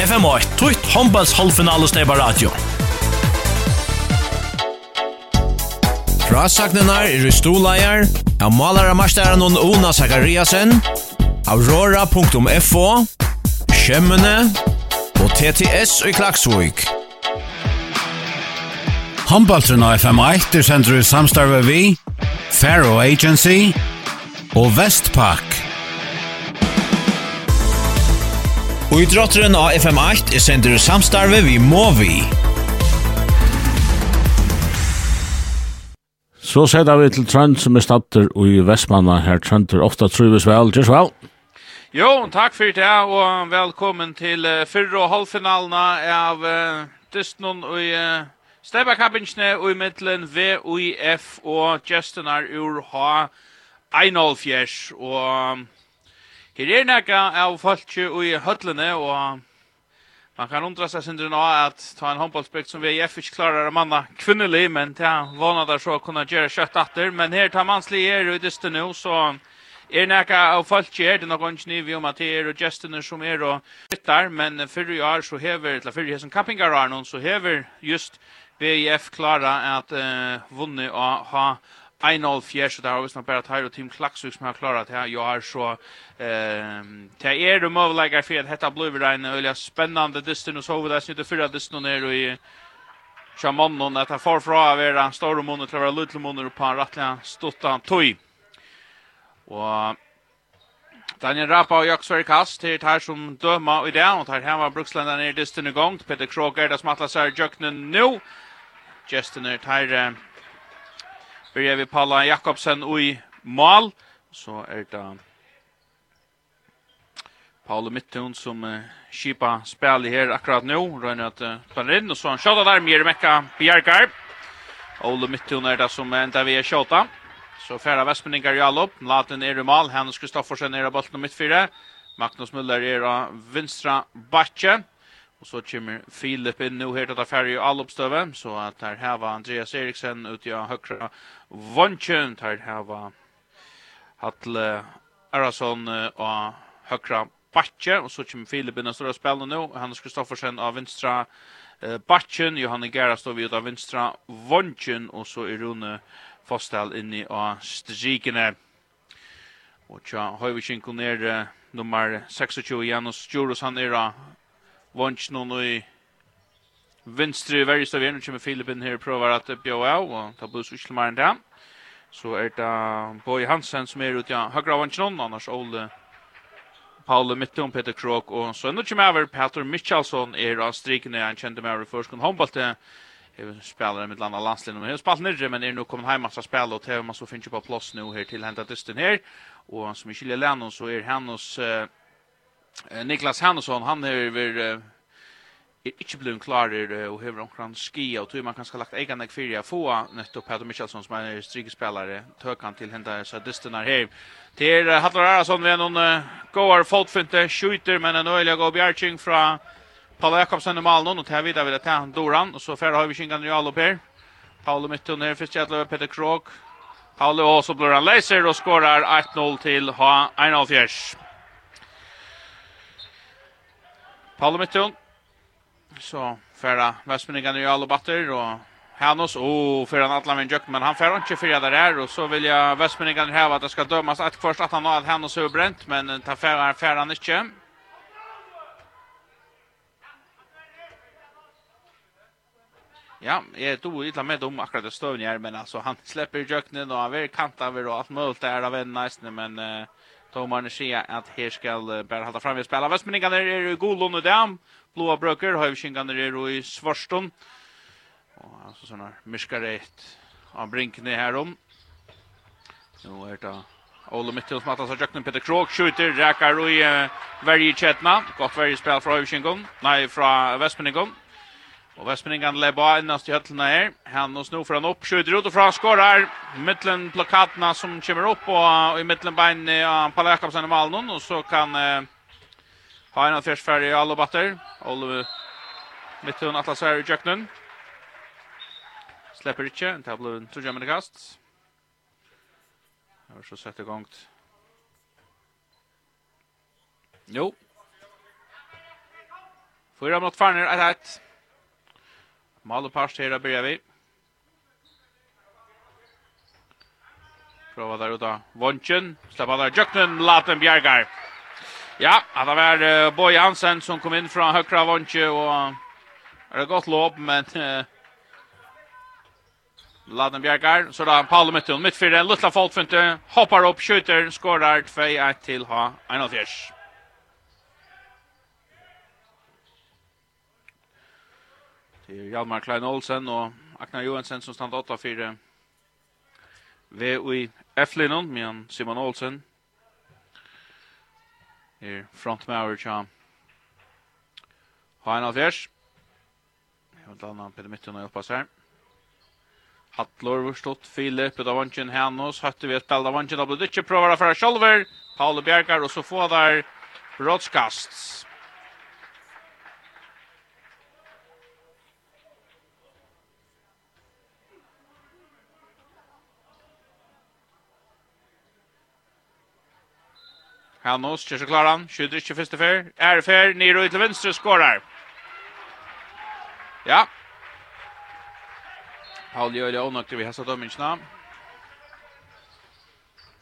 FM8, tutt håndballs halvfinale halvfinalesteba radio. Frasagnenar er i stoleier, av malara marstæren og Ona Zakariasen, aurora.fo, Kjemmene og TTS i Klaksvik. Håndballtrun av FM8 er sender i samstarve vi, Faro Agency og Vestpak. Og i drotteren av FM8 er sender samstarve vi må vi. Så sætter vi til Trønd som er statter i Vestmanna. Her Trønder ofta trives vel. Just vel. Jo, takk for det, og velkommen til uh, fyrre og halvfinalene av uh, Dystnon og uh, Stebakabinjene og i middelen VUIF og Justinar ur H. Einolfjers og... Um, Her er nekka av folk i høtlene, og man kan undra seg sindri nå at ta en håndballspekt som vi ikke klarer å manna kvinnelig, men til han vana der så kunne gjøre kjøtt atter, men her tar manslig er i dyste nå, så er nekka av folk her, det er noen ikke vi om at det er og gestene som er og byttar, men fyrir i år så hever, eller fyrr i er noen, så hever just VIF klara at uh, vunni og ha 1-0-4, så det har vi snart bare tar, og Team Klaksvik som har klara det her, jeg har så, ehm det er det møvelegger for at dette blir en øyelig spennende distan, og så har vi det snyttet fyra distan her, og i Sjamannen, at han får fra å være en stor måned til å være lydelig måneder på en rettelig stuttan tøy. Og Daniel Rappa og Jakob Sverre Kast til her som døma i det, og tar hemma Brukslendene i distan i gang, Peter Krog er det som atler seg i jøkkenen nå, Justin er tar byrjar vi Paula Jakobsen i mål. Så er det Paula Mittun som uh, kipa spel her akkurat nå. Røyner at uh, planer inn, og så han skjøter der, Mjermekka Bjergar. Ole Mittun er det som enda vi er skjøter. Så færa Vestmeningar allop Laten er i mal, Hennes Kristoffersen er av bolten og midtfyre. Magnus Müller er av vinstra bakke. Och så kommer Filip in nu här till alle oppstøve, så att där här var Andreas Eriksen ut i högra vånchen där här var Hatle Arason och högra Batje och så kommer Filip inn og står og spelar nu Hans Kristoffersen av vänstra eh, Batjen, Johanne Gera står vid av vänstra vånchen och så er Rune Fostel inne i strikene. Och tja, har vi ner nummer 26 Janus Juros han är Vons noen i venstre i så stavier. Nå kommer Filipen her og prøver at bjøa av, og ta buss Uslemaren til ham. Så er det Boy Hansen som er ute ja. høyre vunch vons annars Ole Paul Mitton, Peter Krok, og så enda kommer over Peter Michalson er av strikene han kjente med over førskolen håndballte. Jeg spiller med landa landslinjen. Jeg har spalt nirre, men er nå kommet til fra spela, og TV man så finner på plass nú her til henta dysten her. Og som ikke lille så er hennes... Uh, Niklas Hansson, han är väl är inte blivit klar och hur omkring ski och tror man kanske lagt egna fyra få nettopp Peter Michelsson som är strykspelare tökan till hända så dysten här till Hattar Arason med någon goar fotfinte skjuter men en öliga go bjärching från Paul Jakobsen i Malmö och tar vidare vill han Doran och så färd har vi Kingan Real här Paul Mitton här för Chatler Peter Krog Paul och så blir han läser och skorar 1-0 till ha 1-0 Paul Mitton. Så färra Västmynigan i alla batter och Hannos, och för han alla men men han får inte fyra där är och så vill jag Västmynigan här att det ska dömas att först att han har att Hanos är bränt men ta färra färra inte. Ja, jag tog illa med dem akkurat det stövn här men alltså han släpper jöknen och han vill kanta över och allt möjligt där av en nice men Uh, Tomaren säger att här ska bara hålla fram vid spela. Västmeningarna är Golon og Dam. Blåa brøker, Höjvkingarna er i Svarston. Och alltså sådana myskareit av brinkene her om. Nå er det Ole Mittel som att av Jöknen Peter Krog skjuter. Räkar og i värje Chetna. Godt värje spel fra Höjvkingarna. Nei, fra Västmeningarna. Og Vestmenningen leba innast i høttlene her. Han og snor for han opp, skjuter ut og fra skårer. Mittlen plakatene som kommer opp, og i mittlen bein av Palle Jakobsen i Malnon, og så kan eh, ha en av fjersferdig i alle batter. Olive Mittlen Atlas her i Jøknen. Släpper ikke, det ble en trodje med kast. Jeg har så sett i gang. Jo. Fyra mot Farner, 1-1. Malopars här börjar vi. Prova där uta. Vonchen, släppa där Jöknen, Laten Bjergar. Ja, att det var uh, Boy Hansen som kom in från högra Vonche och är det gott lopp men uh, Laden Bjergar, så där Paolo Mittel mitt för en lilla folk hoppar upp, skjuter, skorar 2-1 till ha 1-0. Det är Hjalmar Klein Olsen och Agnar Johansen som stannar 8-4. Vi och i Eflinon med Simon Olsen. Här front med our charm. Hein Alfjers. Jag vill landa på mitten och hoppas här. Hattlor vurstått Filip av vansjen, Hennos. Høtte, vi ett spel av vansjen, Da blir det inte prövar för Kjolver. Paolo Bjergar, og så får der brottskast. Hannos, kjør så klarer han. Skjuter ikke første fer. Är fer, ner och ut till vänster, skorar. Ja. Paul gör det onaktig vi hästar dömmingsna.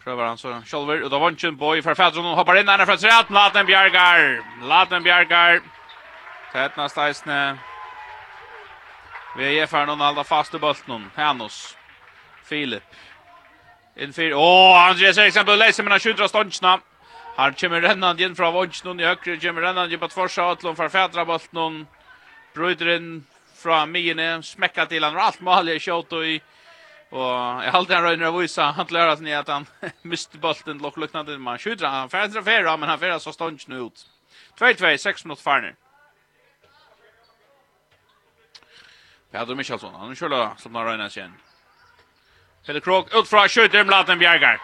Prövar han så själver. Och då var inte en boy för Fädron. Hon hoppar in där för att se att Laten bjargar. Laten bjargar. Tätna stajsne. Vi är för någon alla fast i bulten. Hannos. Filip. Inför. Åh, oh, Andreas Eriksson på läser men han skjuter av ståndsna. Här kommer rennande igen från Vojtjnun i högre. Kommer rennande igen på tvorsa Atlon för fädra bollen. Bryter in från Mine. Smäckar till han. Allt mål i kjot och i. Och jag har han en röjner av visa. Han lär sig att han miste bollen. Lock lucknade in. Man skjuter han. Han färdrar färra men han färdrar så stånd nu ut. 2-2. 6 minuter farner. Pedro Michelsson. Han kör som han röjnas igen. Pelle Krog ut från skjuter. Mladen Bjergar.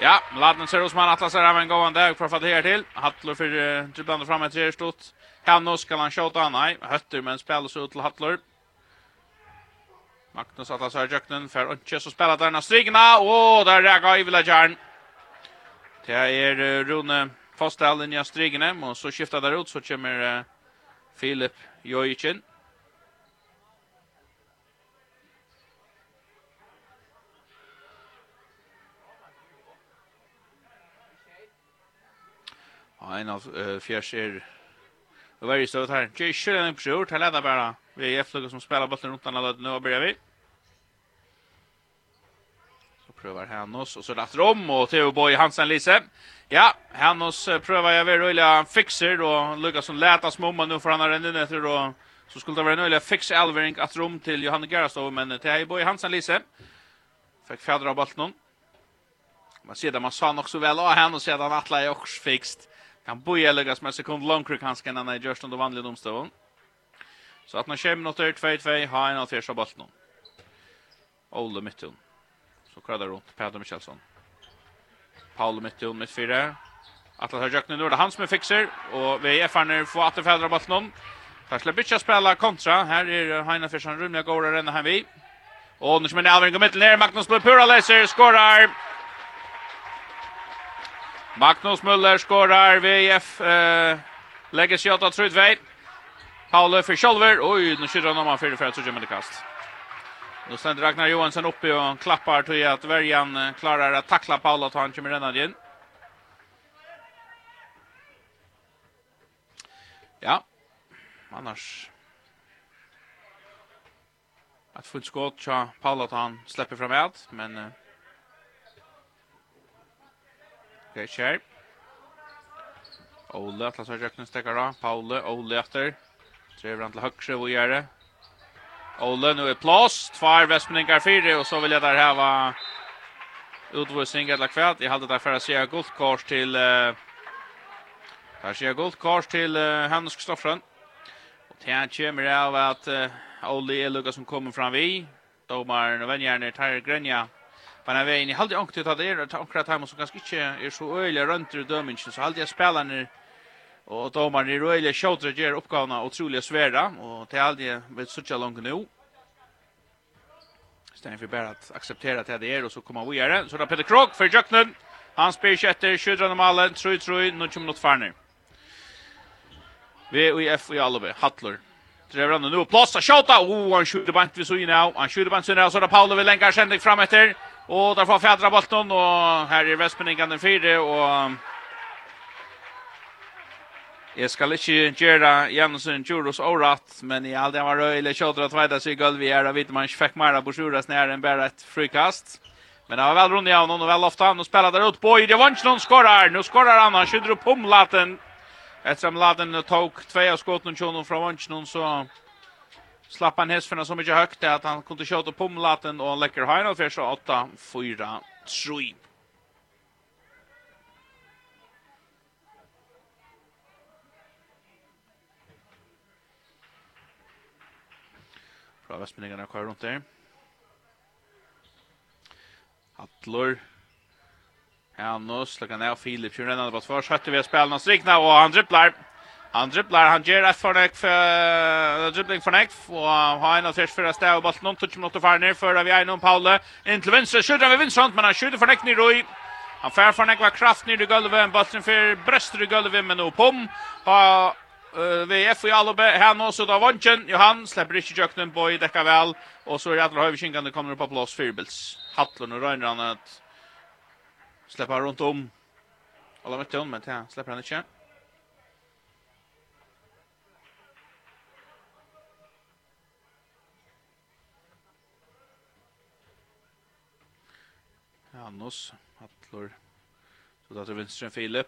Ja, Mladen ser ut som han Atlas är även gående å få det her til. Hattler för dribblande fram et tre stort. Hanno skal han skjuta nei. Høtter, men spelas ut til Hattler. Magnus Atlas har jöknen för Önche så spelar där strigna och där räcker vilja Jarn. Det är Rune fasta i strigna och så skiftar där ut så kommer Filip Jojicin. en av uh, fjärs är det var ju så här. Det är ju en person till ledda bara. Vi är F-laget som spelar bollen runt alla nu och börjar vi. Så prövar Hannos och så lagt om och Theo Boy Hansen Lise. Ja, Hannos prövar jag vill rulla fixer och Lucas lätas smomma nu för han har rennet efter då så skulle det vara nöjligt fix Elvering att rum till Johanne Gerastov men Theo Boy Hansen Lise fick fjädra bollen. Man ser det man sa nog så väl av henne och sedan att också fixt kan boja läggas med sekund långkrig handsken när han görs under vanliga domstolen. Så att när kommer något 2-2 har en av första bollen. Ole Mittun. Så kradar runt Peter Michelsson. Paul Mittun mitt fyra. Atlas har jökna nu det han som är fixer och vi är fan få att fädra bollen. Där släpper bitcha spela kontra. Här är Heina Fischer rumliga går ända hem vi. Och nu kommer det avring i mitt ner Magnus Blöpura läser skorar. Magnus Müller skorar VF eh lägger sig åt trut väg. Paul för Scholver. Oj, nu skjuter han om för för så gömmer det kast. Nu sen Ragnar Johansson uppe och klappar till att Värjan klarar att tackla Paul och han kommer redan in. Ja. Annars att fullt skott så Paula han släpper framåt men Okej, okay, kär. Ole, att Lassar Jøknen stekker då. Paule, Ole efter. Trever han till högre och gör det? Ole, nu är plås. Tvær västmeningar fyra och så vill jag där här heva utvisning eller kveld. Jag hade där för att se guldkors till Uh, der ser guldkors till uh, Hannes Kristoffersen. Och til han kommer av att uh, Ole är lukket som kommer fram vi. Domaren og vennjerne tar Grenja på den vägen. Jag hade ångt ut att det är att ångra tajma som ganska inte är så öjliga runt ur dömingen. Så hade jag spelarna och domaren är öjliga tjåter ger uppgavna otroliga svära. Och det hade jag vet så långt nu. Stäng för bara att acceptera att det är och så kommer vi göra. Så då Peter Krog för Jöknen. Han spelar kjøtter, kjøtter om alle, trøy, trøy, Nu kommer något farner. VUF i Alve, Hattler. Drever han nu, plass, skjuta. Oh, han skjuter bant vi så inne av, han skjuter bant så inne så där Paolo vill lenka sändig fram efter. Och där får fjädra bollen och här är Vespeningen den fyra och Jeg skal ikke gjøre Janusson Juros året, men jeg aldri var røy, eller kjøter at veida seg gulvet her, og vet man ikke fikk mer av Juras nær enn bare et frikast. Men det var vel rundt av noen, og vel ofte han, og spiller der ut, på, i det var ikke noen skårer, nå skårer han, han skjøter opp om laten. Etter om laten tok tve av skåten og fra Vansjonen, så slapp han hästfärna så mycket högt att han kunde köta på omlaten och läcker hajna för så 8 4 3. Bra västminningarna kvar runt där. Atlor. Ja, nu släcker han av Filip. Kör redan på två. Skötte vi att spela någon strikna och han dribblar. Han dribblar, han ger ett förnäck för dribbling förnäck och har en av tvärs förra stäv och bollen. Någon touch mot för ner för vi är någon Paule. In till vänster skjuter vi vid men han skjuter förnäck ner i han fär förnäck var kraft ner i golvet en bollen för bröster i golvet men nu pom ha VF i Albe här nu så då vanchen Johan släpper inte jöknen boy det kan väl. Och så är det att Hövkingan det kommer upp på plats Fyrbels Hattlund och Rönnran att släppa runt om. Alla vet hon men ja släpper han inte. Hannos, Atlor, så där till vänster Filip.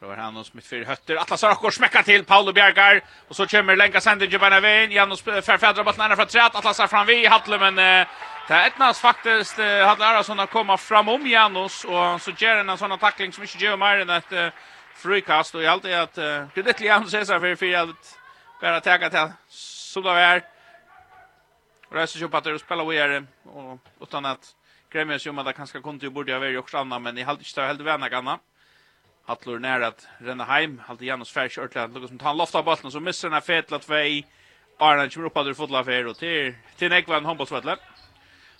Prøver Hannos mitt fyra hötter. Atlas har också smäckat till Paolo Bjergar. Och så kommer Lenka Sandin Gibbana Vein. Janus förfädrar botten ända från träet. Atlas har fram vid Hattle men det är ettnas faktiskt eh, Hattle Arason har komma fram om Janus. Och så ger han en sån tackling som inte gör mer än ett eh, frikast. Och jag alltid att eh, kreditlig Janus är så här för fyra att bara täcka till Solavär. Och det är så att det spelar vidare. Och utan att Grejen sig om att det kanske kunde ju borde ha varit också annan men i halt inte helt vänna kan Hattlor nära att renna hem halt Janus Färs örtla något som tar lofta bollen så missar den här fetla två Arna kommer upp hade fotla för och till till Nekvan handbollsvallen.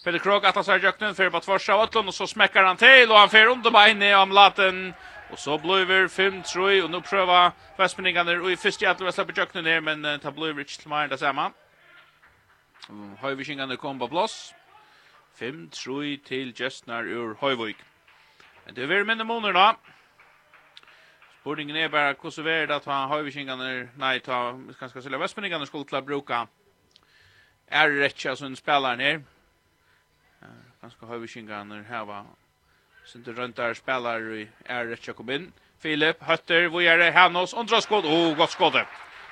Peter Krog att han så jöknen för på tvärs av Atlon och så smäcker han till och han får under benet om latten och så blir 5 3 och nu pröva Västmeningarna och i första att släpper jöknen ner men uh, ta blir rich till mig där samma. Höjvishingarna kom på plats. 5-3 til Gestnar ur Høyvøk. Men det er veldig minne måneder da. Spurningen er bare hvordan er det at han Høyvøkingene, nei, ta, skal skal selge Vestmenningene skulle til å bruke er rettja som spilleren her. Ganske Høyvøkingene var sin til rundt der spiller i er rettja kom inn. Filip Høtter, hvor er det Hannos, ondra skåd, oh, godt skåd.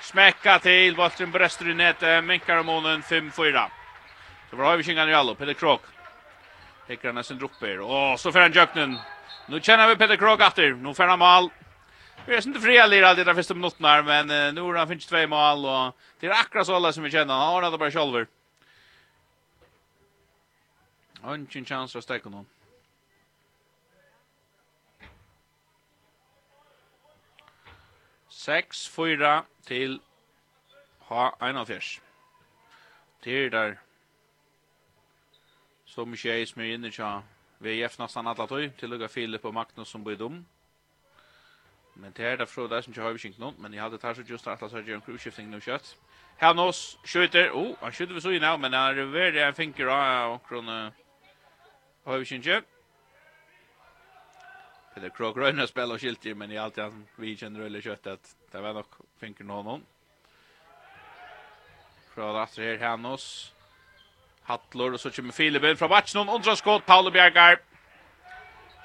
Smekka til, Valtrin Brester i nettet, minkar om månen 5-4. Så var Høyvøkingene i alle, Pelle Krok. Hickar nästan dropper. Och så får han jöknen. Nu känner vi Peter Krog efter. Nu får han mål. Vi är inte fria lira alltid där första minuten här, men uh, nu har han finns två mål och det är akkurat så alla som vi känner. Han har det bara själver Han har en chans att stäcka någon. Sex, fyra till ha en av fjärs. Det där som ikke er smyr inne tja VF nesten alle tog, til lukka Filip og Magnus som blir dum. Men det er derfra det som ikke har vi kjent noen, men jeg hadde tar så just at jeg gjør en kruvskifting nå kjøtt. Havnås skjøter, oh, han skjøter vi så i men han er veldig en finker av krona har vi kjent kjøtt. Peter Krog Røyna spelar och skilter men i allt han vi känner eller kött att det var nog finken någon. Från att det här Hannos. Hattlor, och så kommer Filip från matchen och undrar skott, Paolo Bjergar.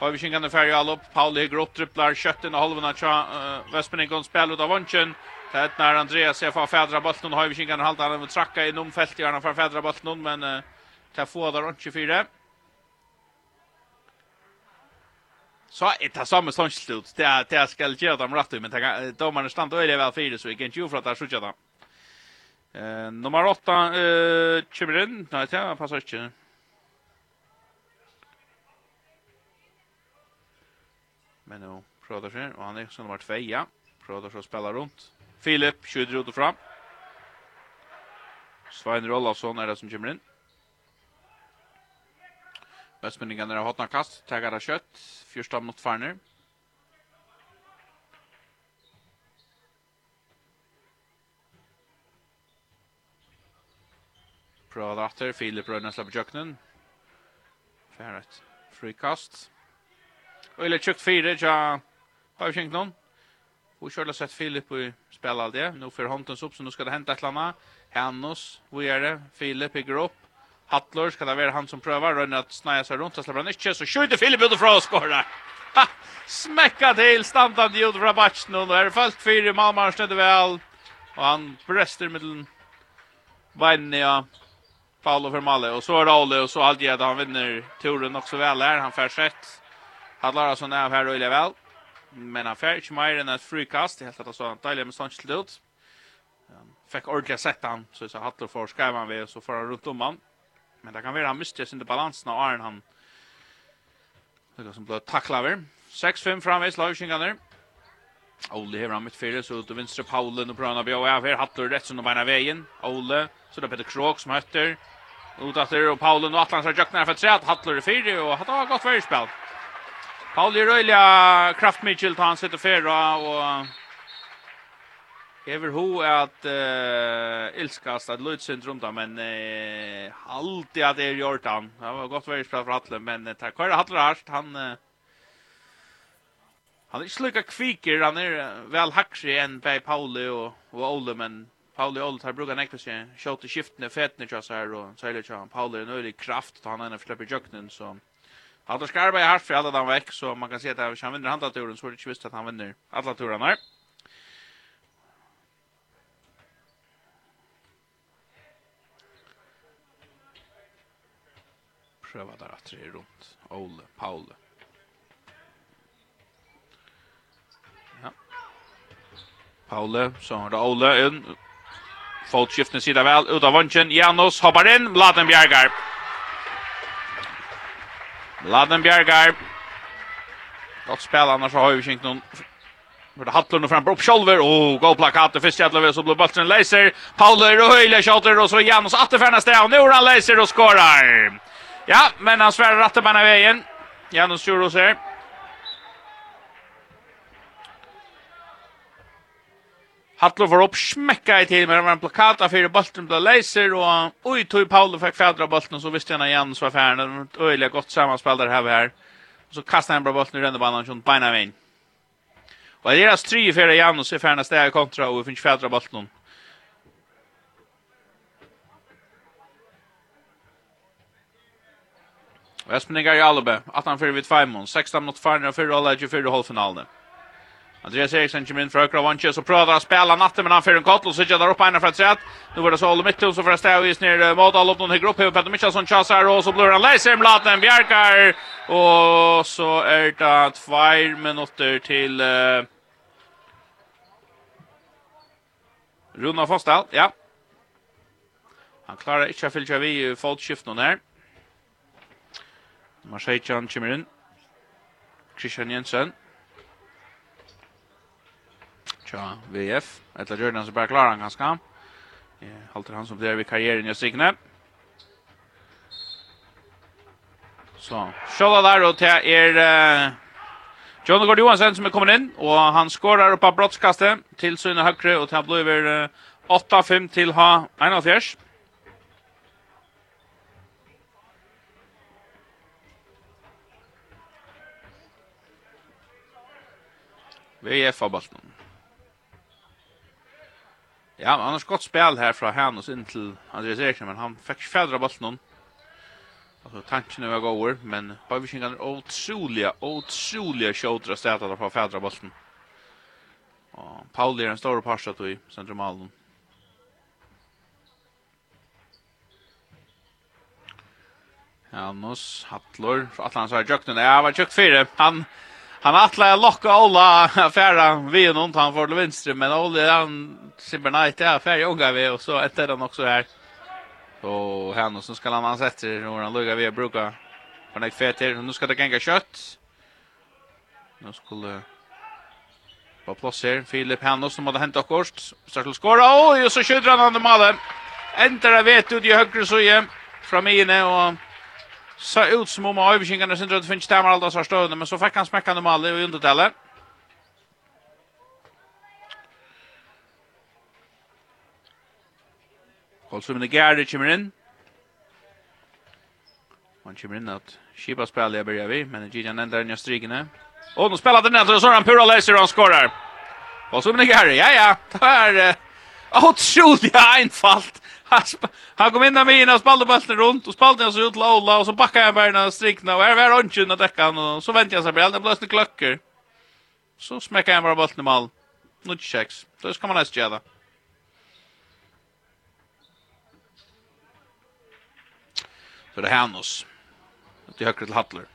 Høyvikingan er färg all upp. Paolo upp tripplar kjøtten og halvunna tja, uh, Vespiningon spiller ut av vunchen. Det er når Andreas ser för fädra bollen, vi er halvdagen, han tracka trakka i fält i hjernan fra fædra bollen, men uh, det er få der ondkje fire. Så är det samma som slut. det, det jag ska göra dem rätt. men domarne stand øyelig väl fire, så jeg kan ikke jo for at det er. Eh, nummer 8 eh Chimrin. Nej, det passar inte. Men nu prövar sig och han är som nummer 2, ja. Prövar så spela runt. Filip skjuter ut och fram. Svein Rolafsson är det som kommer in. Östmynningarna har hotna kast, taggar av kjøtt, första mot Farner. Prøver etter. Filip Røyne slipper kjøkkenen. Ferret frikast. Og eller tjukt fire, tja Bavkjengnon. Og kjørla sett Filip i spil all det. Nå får håndens opp, så nå skal det hente et eller annet. Hennos, hvor er det? Filip hygger opp. Hattler, skal det være han som prøver? Rönner at snaja sig runt. Han släpper han ikke. Så skjuter Filip utifrån och skårer. Ha! Smäcka till. Standande ljud fra Batchen Och är fallt fyra. Malmar snödde väl. Och han bröster med den. Ja. Paolo Fermale. och så är Raule och så Alged han vinner turen också väl här han får rätt. Han lär alltså ner här och väl. Men han får inte mer än ett frikast helt att så han tajlar med Sanchez ut. Fick ordentligt sett han så så Hattler får skriva han vid så får han runt om han. Men det kan vara han miste sin balans när Arn han Det som blir tackla över. 6-5 framvis Lauschinganer. Ole hever han mitt fyra så ut och venstre Paulen och Brana Bjau är här Hattler rätt som de beina vägen. Ole så det Peter Krok som hötter. Ut att det är Paulen og Atlans har jøknar for træt, Hattler i fire, og hatt har gått verispill. Paul er Kraft kraftmikkel tar han sitter fyra. og Ever ho at uh, ilskast at Lutzund rundt han, men uh, alltid at er gjort han. Det var godt verispill for Hattler, men uh, takk hver Hattler harst, han... Uh, Han är inte lika kviker, han är väl hackrig än Pei Pauli och, och Ole, men Pauli Old tar brukat nekta seg, shot skiftene fetene tja så här och så här tja Pauli en ölig kraft han har en släpper jöknen så han har skarba i harf för alla dagen veck så man kan se att han vinner andra turen så är det ikke visst att han vinner alla turarna her. pröva där att det är runt Ole Pauli Paule, så har det Ole inn, Fotskiftene sida vel ut av vunchen, Janus hoppar inn. Mladen Bjergar. Mladen Bjergar. Godt spel, annars har vi ikke noen... För det hattlar nu fram upp Scholver och plakat plakatet för Stjärtlöv så blir bollen laser. Paulur och Höjle skjuter och så Janus Attefärna står och nu han laser och skorar. Ja, men han svär rätt på vägen. Janus Sjuros här. Hattlo var upp smäcka i till med en plakat av fyra bollen blev laser och oj tog Paolo fick fjädra bollen så visste han igen så affären ett öjliga gott sammanspel där här här. Och så kastar han bara bollen i rända banan från beina vägen. Och det är deras tre för igen och så färna steg kontra och finns fjädra bollen. Vestmeningar i Albe, 18-4 vid 5, 16 mot 4 och 4 hållet i 24 hållfinalen. Andreas Eriksson kommer in för ökra vantje så prövar att spela natten men han får en kott och sitter där upp ena för ett sätt. Nu var det så håller mitt och så får Stau is ner mot all upp någon högre upp över Petter Michelsson chassar och så blir han läser blatten Bjarkar och så är det två minuter till uh, Runa Fostal, ja. Han klarar inte att fylla vi fotskiften här. Nummer 16 kommer in. Christian Jensen tja VF. Eller Jordan som bare klarer han ganska. Halter han som blir vid karriären i Signe. Så, Sjolla der, og till er... Uh, John Gård Johansen som är kommit in och han skorar opp av brottskastet till Sunne og och tar blå över 8-5 till ha 1-4. VF av bollen. Ja, han har skott spel här från Hanus in till Andreas Eriksson, men han fick fjädra bollen någon. Alltså tanken var goer, men Bavishing är otroliga, otroliga skjutra städer där på fjädra bollen. Och Paul är en stor passat i centrumalen. Hanus Hattlor, för att han så här jökten. Ja, var jukt fyra. Han han attla locka Ola affära vid någon han för vänster men Ola han Sibber Knight är affär jogga vi och så ett den också här. Och han och så ska han sätta när han lugga vi bruka. Han är här nu ska det gänga kött. Nu skulle på plats här Filip Hanno som hade hänt akkorst. Startar skora och så skjuter han under målet. Ändrar vet ut i högre så igen från inne och Så ut som om överkingarna sen dröt finns där alla så stående, men så fick han smäcka dem alla i undertalet. Kolsum i gärde kommer in. Han kommer inn at Shiba spiller jeg börjar vi men Gideon ändrar inn i strykene. Och nå spiller den där så han pura läser han skorar. Kolsum i gärde. Ja ja, där. Otroligt einfalt han kom in där og spalte spelade rundt, og spalte spelade så ut til Ola, og så backade jag bara strikna og her var onchen av dekkan, og så väntade jeg seg blir det blåste klokker. Så smäckade han bare bollen i Nå ikke checks. Så skal man nesten gjøre det. Så det här oss. Det høyre til Hattler.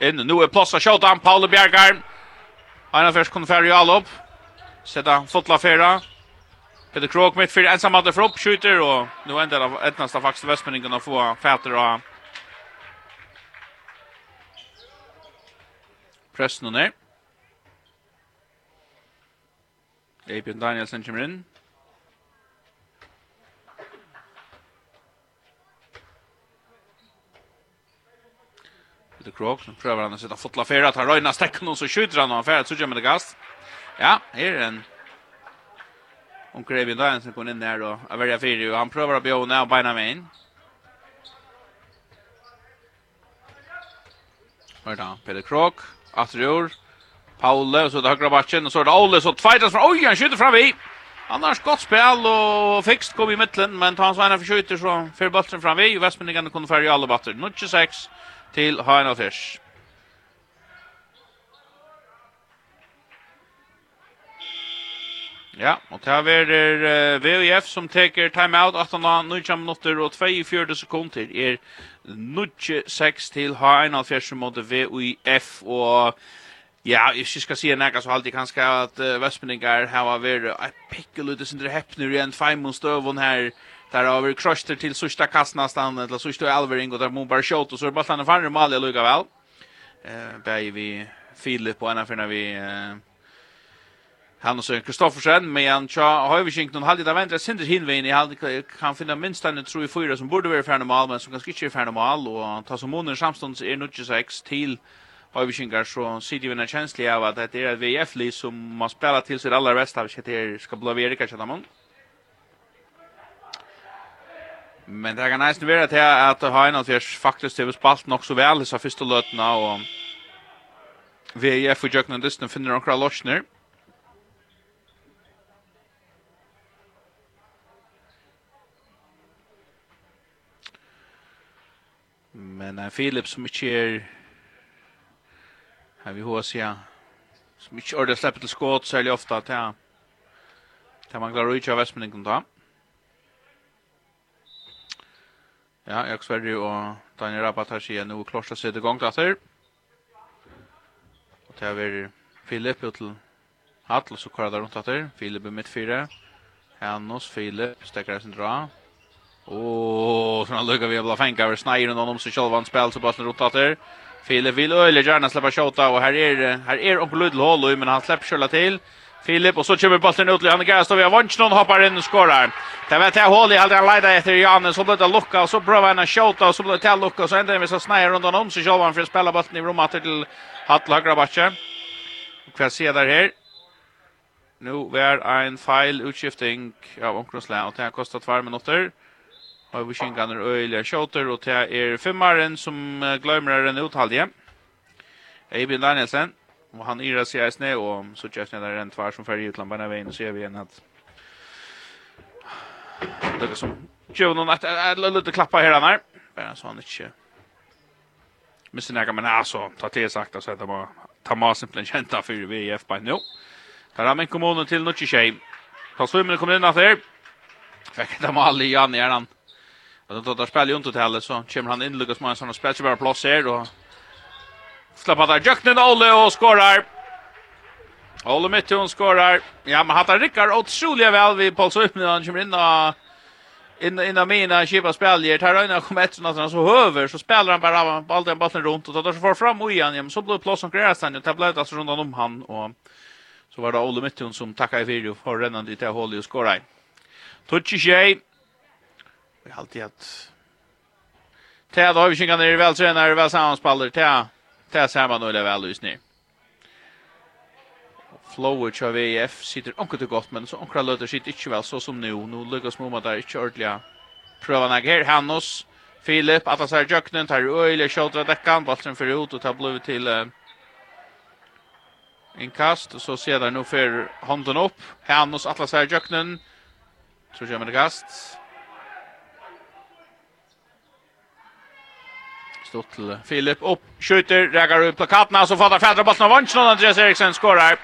Inn, nu er plass av Kjøtan, Paule Paul Bjergar. Han først först kon färja all upp. Sätta fotla färra. Peter Krog mitt för ensam hade för uppskjuter och nu ändrar av ett nästa faktiskt Västmanningen att få fäter och pressen ner. Abian Danielsen kommer in. Peter Krog, som prövar han att sätta fotla fyra, tar röjna stäcken och så skjuter han och han färdigt så gömmer det gast. Ja, här är en om Krebin Dagen som kom in där då. Jag väljer fyra Og han prøver å bjøre ned og beina mig in. Hörde da? Peter Krok, Astrur, Paule og så er det högra backen og så er det Ole så tveitas fra, oi, han skjuter fram vi! har skott spel og fikst kom i mittlen men tar han svärna för skjuter så fyrer bulten fram vi och kunne kunde i alle batter. 96 till Heinolfers. Ja, og det er uh, VUF som teker timeout 18 av 19 minutter og 42 sekunder er 96 til H1 mot VUF og Ja, jeg skal si en ega så halde jeg kanskje at uh, Vestmeningar har vært et pikkel ute sin drehepner i en feimund støvun her. Der har vært krøster til sørsta kastnastand eller sørsta alvering og der må bare skjått og så er bare stannet farne malig lukka vel. Uh, Begge vi Filip og ena finna vi uh, han och så Kristoffersen men han tja har vi skinkt någon halvdida väntra sinder hinvein i halv kan finna minst en tror i fyra som borde vara för mal men som kanske inte är färna mal och ta som månader samstånds är nu sex till har vi så sitter vi en känslig av att det är ett VF-li som man spelar till sig allra bästa av det ska bli Erika man Men det kan nästan vara till att har en av deras faktiskt har spalt nog så väl i första lötena och VF och Jöknan finner några lossner. men en Philip som ikke er här vi hos ja som inte ordet släpper till skott särskilt ofta att jag kan man klara ut av Västmeningen då. Ja, jag Sverige och Daniel Rabat här ser nu klarsta sig det gång där. Och det är Philip ut till Hattl så kvar där runt där. Philip i mitt fyra. Hannos Philip stäcker sin dra. Och kan lucka vi blå fänka över Snyder och någon som själva han spel så bara rotat där. Filip vill öle gärna släppa skjuta och här är här är och Bludl håller men han släpper själva till. Filip och så kommer bollen ut till Janne Gast och vi har vunnit någon hoppar in och skorar. Det vet jag håll i hade leda efter Janne så blir det lucka och så prövar han att skjuta och så blir det till lucka så ändrar vi så Snyder runt honom så själva han för att spela bollen i rummet till Hattel högra backe. Och Kvar ser där här. Nu var en file utskifting av omkring slag och det har kostat 2 minuter. Og vi kjenner han er øyelig kjøter, og det er femmaren som glemmer en uttalje. Eivind Danielsen, og han yra seg i sne, og så kjøpte jeg der en tvær som færger utland bare veien, og så gjør vi igjen at det er som kjøver noen et lite klappa her han her, bare så han ikke mister nægge, men altså, ta til sagt, altså, det var ta med simpelthen kjenta for VF bare nå. Her har min kommune til Nutsjekjei. Ta svimmen kommer inn at her. Fikk det mal i Jan i hjernen. Och då där spelar ju inte till så kommer han in Lucas Mansson och spelar bara plats här och släpper där Jöknen Olle och skorar. Olle mitt hon skorar. Ja, men han Rickard otroligt väl vid upp när han kommer in och in in mina chipa speljer tar han kommer ett sånt så över så spelar han bara bollen bollen runt och då så får fram och igen ja, så blir grejer sen. och tablet alltså runt om han och så var det Olle Mittun som tackar i video för rennande till det och skorar. Tutsi tjej, Vi har alltid att Tä då har vi kinkat ner väl vältränare, väl samspaller tä tä samman och väl just nu. Flower kör VF sitter omkring till gott men så omkring löter sitter inte väl så som nu nu lyckas Moma där inte ordliga. Pröva när här Hannos Filip att han här jöknen tar öjliga skjuter däckan. kan bollen för ut och tar blivit till uh, en kast och så ser där nu för handen upp Hannos att så här jöknen så gör det kast Stott till Filip upp, skjuter, rägar ut plakaterna så fattar Fädra bollen av och Andreas Eriksson skorar.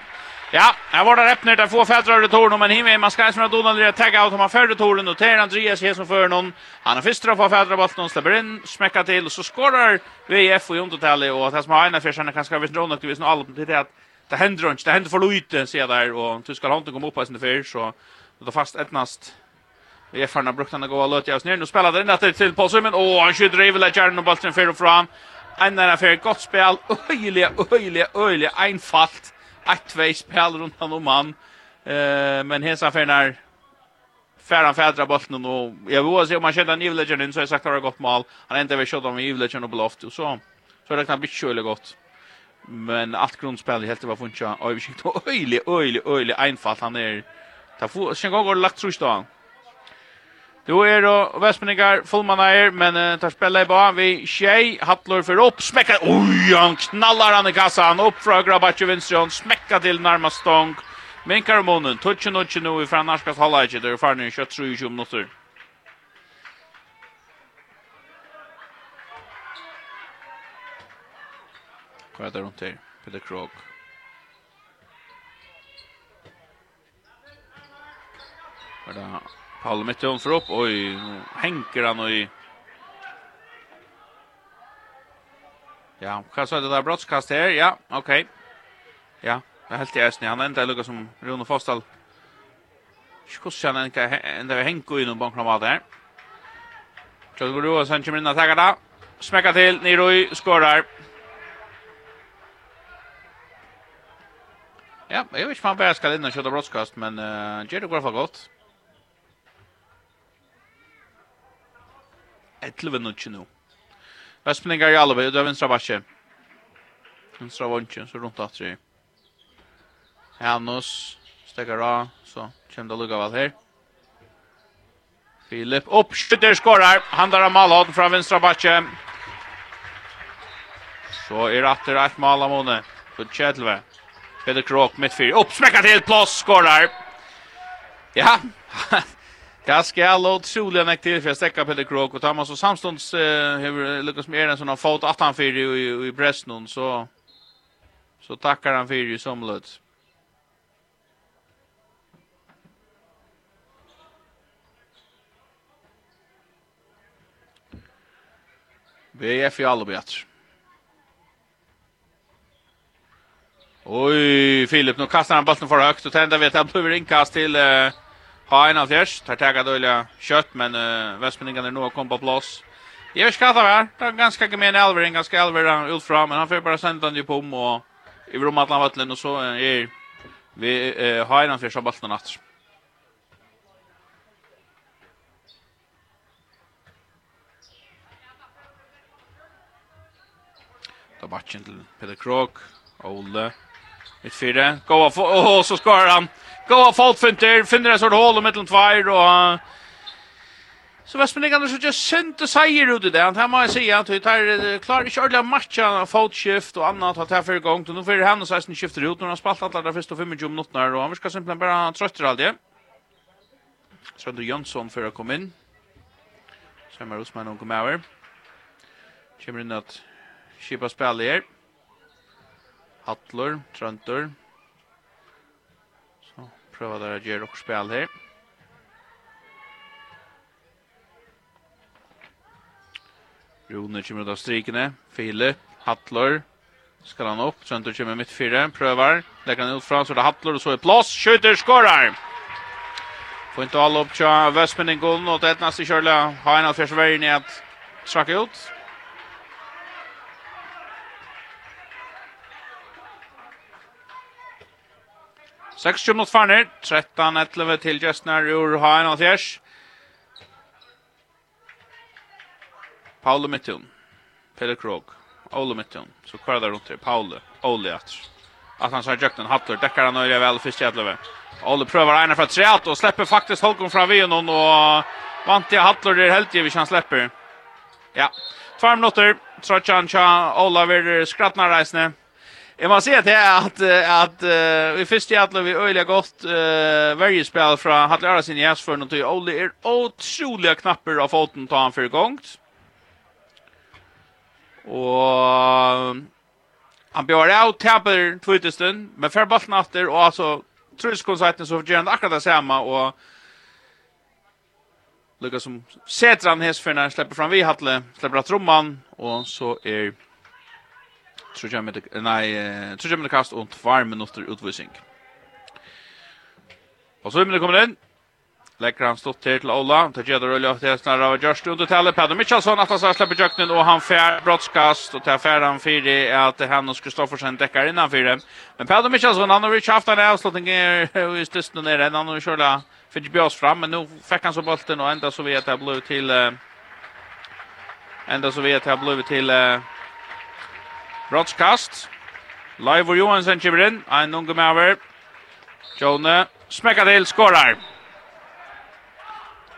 Ja, här var det öppnet där få Fädra retur men himme man ska snart Donald Andreas tagga ut om han för returen och Ter Andreas här som för någon. Han har först få Fädra bollen släpper in, smäcka till och så skorar VF och Jontotalli och att som har ena fiskarna kanske vet nog det visst nog allt det att det händer inte, det händer för lite ser där och tyska han kom upp på sin för så då fast Vi är förna brukar han gå och låta oss ner. Nu spelar den där till Paul Simon. Åh, han skjuter driver lägger like, den bollen för fram. En där för gott spel. Öjliga, öjliga, öjliga. enfalt. Ett två spel runt han och man. Eh, men hesa för när Färran fädra bollen och jag vill se om han känner Nivleggen in så jag sagt har det gått mål. Han inte vill skjuta med Nivleggen och blåft och så. Så det kan bli sjöligt gott. Men allt grundspel helt det var funka. Oj, vi skickar öjlig, öjlig, öjlig einfalt han är. Ta få sen går lagt trust då. Du er og Vestmenningar fullmannar, men uh, tar spela i banan vi Tjej, Hattlor för upp, smäckar, oj, han knallar han i kassan, upp från Grabatje Vinströn, smäckar till närmast stång, minkar om munnen, tutsch och nutsch nu ifrån Narskast Hallaget, där far nu 23-20 minuter. Vad är det runt här? Peter Krog. Vad är det? Paul Metton för upp. Oj, hänker han och i Ja, vad sa det där brottskast här. Ja, okej. Okay. Ja, det helt i snä. Han ända lukar som Rune Fostal. Skossan en kan ända hänka in och bankra där. Så det går då sen kommer in att ta där. Smäcka till Niroi skorar. Ja, jag vet inte om han bara ska in och köta brottskast, men uh, Jerry går för gott. 11 minutter nå. Vestplingar i alle, det er vinstra bakke. Vinstra vondtje, så rundt at tre. Hanus, stekker av, så kommer det lukka vel her. Filip, opp, skytter, skårar. Han der av Malhånd fra vinstra bakke. Så er atter et mal av Måne. For Kjetlve. Peter Krok, midt fyr. Opp, smekker til, plås, skårar. Ja, Det skal otroligt näkt till för att stäcka Pelle Krok och Thomas och Samstunds hur lyckas med en sån har fått att han i i Bresnon så så tackar han för ju som löts. BF i alla bättre. Oj, Filip, nu kastar han bollen för högt och tända vet han blir inkast till eh, ha en av Fjers, Tar tega døyla kjøtt, men uh, Vestmenningan er nå kom på plass. Jeg vet ikke hva det är Det er ganske gemen elver, en ganske elver ut fra, men han får bare sende den ju på om, og i rom atlan vattlen, og så er vi uh, ha en av Fjers av balten natt. Da batchen til Peter Krog, Ole, mitt fyrre, gå av, og så skår han. Gå av folkfinter, finner en sort hål och mittlund tvær, og... Så Vestmenningene så just sinte seier ut i det. Han må jeg si at vi tar klarer ikke ordentlig matcha fotskift og annet at her fyrir gong, Og nå fyrir han og 16 skifter ut når han spalt alt der første 25 minutter. Og han virker simpelthen bare trøtter aldri. Sønder Jönsson fyrir å komme inn. Sømmer Osman og kommer. Kjemmer inn at Kipa spiller her. Hatlor, Trøntor, pröva där att göra och spel här. Rune kommer av strikene. Filip, Hattler, skal han opp. Trøntor kommer midt fire, prøver. Legger han ut fra, så er det Hattler, og så er plass. Skjøter, skårer! Fint og alle opp til Vestmenningen, och det er nesten kjørlig. Ha en av første vägen i att trakk ut. 60 mot Farner, 13-11 til Gjøstner ur Haen og Fjers. Paolo Mittun, Peder Krog, Ole Mittun, så kvar der rundt her, Paolo. Ole Jatr. At han sier Jøknen, Hattler, dekker han øye vel, først Gjedleve. Ole prøver Einar fra treat, og slipper faktisk Holkon fra Vionon, og vant til Hattler der heldig hvis han slipper. Ja, 2 minutter, Trotjan, Tja, Olaver, Skratnar reisende. Jag måste säga att att att vi först i alla vi öliga gott uh, varje spel från Hatle Arasin i Asford för något Olli är otroliga knappar av foten tar han för gångt. Och han bjöd out tapper tvåtusen men för bollen åter och alltså truskonserten så gör han akkurat detsamma och Lucas som sätter han för när släpper fram vi Hatle släpper att tromman och så är tror jag med nej tror jag med kast och två minuter utvisning. Och så är det kommer in. Läcker han stått till till Ola. tar gör det rullar till snarare av Just under tallet. Pedro Mitchellson att han släpper jöknen och han fär brottskast och tar fär han fyra att han och Kristoffersen däckar innan fyra. Men Pedro Mitchellson han har ju haft en avslutning i stunden nere. Han har ju kört fick björs fram men nu fick han så bollen och ända så vet jag blev till ända så vet jag blev till Brottskast. Live og Johansen kommer inn. En unge med over. Jone smekker til, skårer.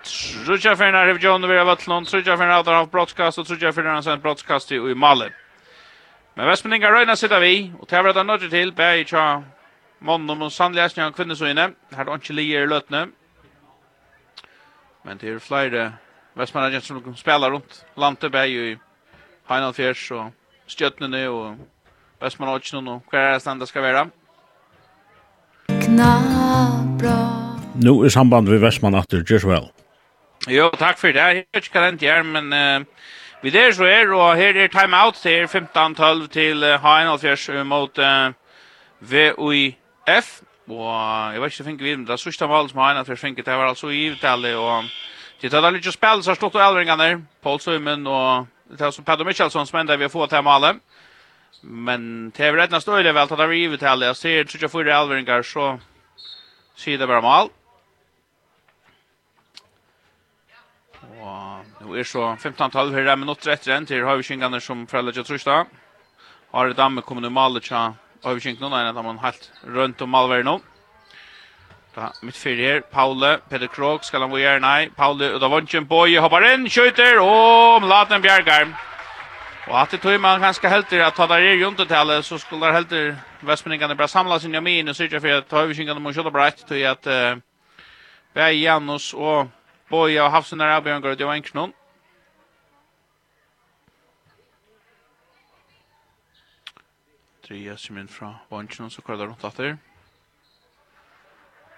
Trudja fyrir her Jone vil ha vattland. Trudja fyrir her har brottskast, og trudja fyrir her har sendt brottskast i Malen. Men Vestmeninga røyna sitter vi, og til å være nødder til, ber jeg ikke mannen og sannlig æsning av kvinnesøyene. Her er ikke lige i løtene. Men det er flere Vestmeninga som spiller rundt landet, bæg i Heinald Fjers og stjøttene og Bestman Hodgson og hver er standa skal være. Knabra. Nå er samband ved Vestman atter, well. Jo, takk for det. Jeg vet ikke hva det er, men uh, vi der så er, og her er timeout til 15-12 til uh, H1 mot uh, VUIF. Og jeg vet ikke hva vi men det er sørste målet som H1 Alfjers det var altså i Ivitali, og Det tar da litt å spille, så har stått og elvringene der, Paul Søymen og Det är som Pedro Michelsson som ända vi har fått här alla. Men det är väl rätt större väl att det har givet här. Jag ser 24 alveringar så sier det bara mål. Og nu er så 15-12 her er minutter etter en til Høyvikinganer som foreldre tror Trøstad. Har det damme kommende malet til Høyvikinganer, nei, da man helt rundt om malver nå. Da mitt fyrir her, Paule, Peter Krog, skal han vore nei, Paule, og da vant ikke en boi, hoppar inn, skjøyter, og Mladen bjergar. Og at det tog man ganske helter at ta der er juntetallet, så skulle der helter Vestmenningene bare samla sin jamin, og syrja for at ta översingene må kjøtta brett, etter, tog at uh, Bæg Janus og boi og Hafsen er avbjørn går ut i Venknon. Tre jæsser min fra Vantjen, så kvar det rundt at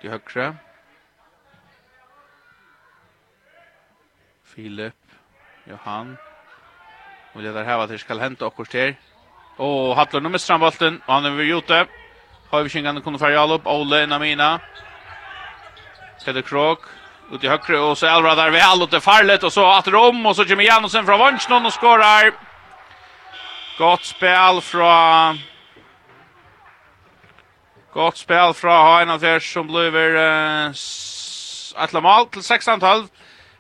til högra. Filip, Johan. Och det där her vad det ska hända och kort där. Och Hattler nummer strandbollen och han er ved ute. Har vi kängan kunde färja upp Ole Namina. Peter Krog, ut i högre och så Elra där väl åt det farlet och så at rom och så Jimmy Jansson från Vansjnån och skorar. Godt spel från Gott spel fra Haina Fjers som blir uh, etla mal til 16-12.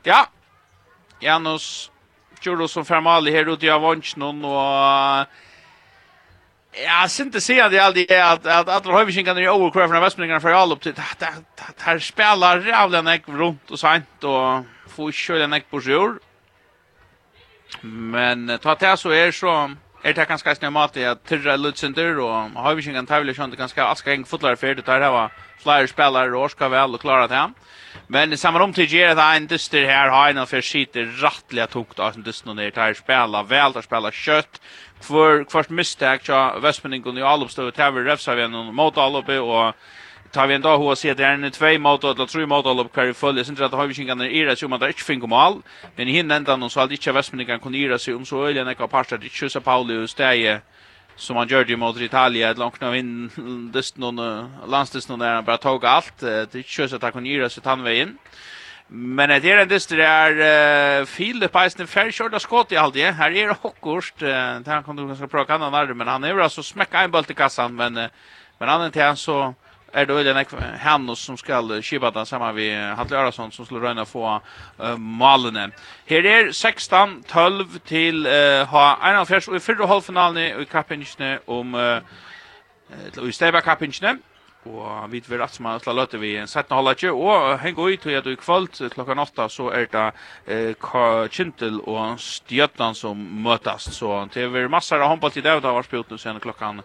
Ja, Janus Kjurlo som fer mal her ute i Avonsjonen og... Ja, synte se att det aldrig är att att att Rövingen kan ju overcraft fra Västmyringarna för all upp till där där spelar jävla näck runt och sent och får köra näck på jour. Men ta til så är så er det ganske snømat i at tyrra lutsinter, og har vi ikke en tavle skjønt det ganske aska heng fotlare fyrt, det her var flere spillere og skal vel og klare det Men samar om til gjerne det en dyster her, har en for skiter rattelig tungt av dyster ned, det her spela vel, det spela kjøtt, for først mistak, ja, Vestmenningen i Alopstøv, det her var refsa vi en mot Alopi, og tar vi en dag hur at det er en tvei mot eller tre mot eller kvar i full sen att har vi ingen när om at det ikke finner mål men hinner inte någon så hadde ikke men kunne kunna seg om så øyelig enn eller när kapastet det Pauli og steg som han gjør det mot Italia ett långt vinn dist någon landsdist någon der han bare tog alt. det er ikke så at han kunne göra seg tannveien. Men det er en dyster er uh, Filip Eisen färgkörda skott i allt det. Här är det hockorst. Uh, det kan du ganska bra kan han men han er jo altså smäcka en boll i kassan men uh, men han er til han så är det väl en Hannos som skall skipa den samman vid Hatle Arason som skulle röna få uh, malene. Här är 16 12 till uh, ha en och i fyrre halvfinalen i kappingen om uh, i Steba kappingen og vi vil rett som han slår løte vi en 17 halv ikke, og heng ut til at du i kvöld klokka 8 så er det eh, Kintel og Stjøtland som møtast, så det er massor av håndball til det, og det har vært spjort nu sen klokkan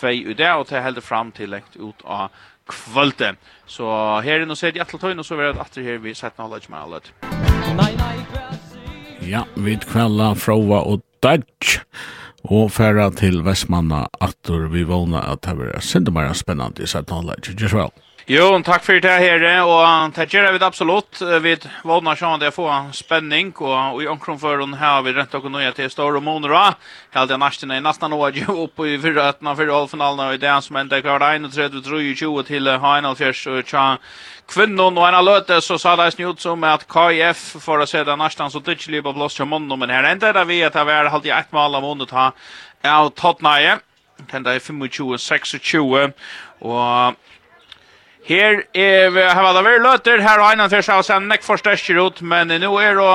2 i det, og det helder fram til lengt ut av kvölde. Så her inne og ser de atle tøyne, og så er det atter her vi 17 halv ikke med alle. Ja, vi kvelda, frova og dødj og færa til Vestmanna atur vi vona at det var sindemara spennande i 17. Just well. Jo, takk for det her, og det gjør vi absolutt. Vi vågner sånn det får spenning, og i omkring for den her vi rent og nøye til Stor og helt jeg nesten er nesten nå jo oppe i fyrre for halvfinalen, og det det som enda klart 31-23 til Heinalfjers og tja kvinnon, og en av løte så sa det ut som at KIF for å se det nesten så tidslig på blåst til Mondo, men her endte det vi at det var alltid ett mål av Mondo ta av Tottenham, Tenda er 25-26, og Her er, vi har det vært løter, her har han først, og sen nekk forstørker ut, men nå er det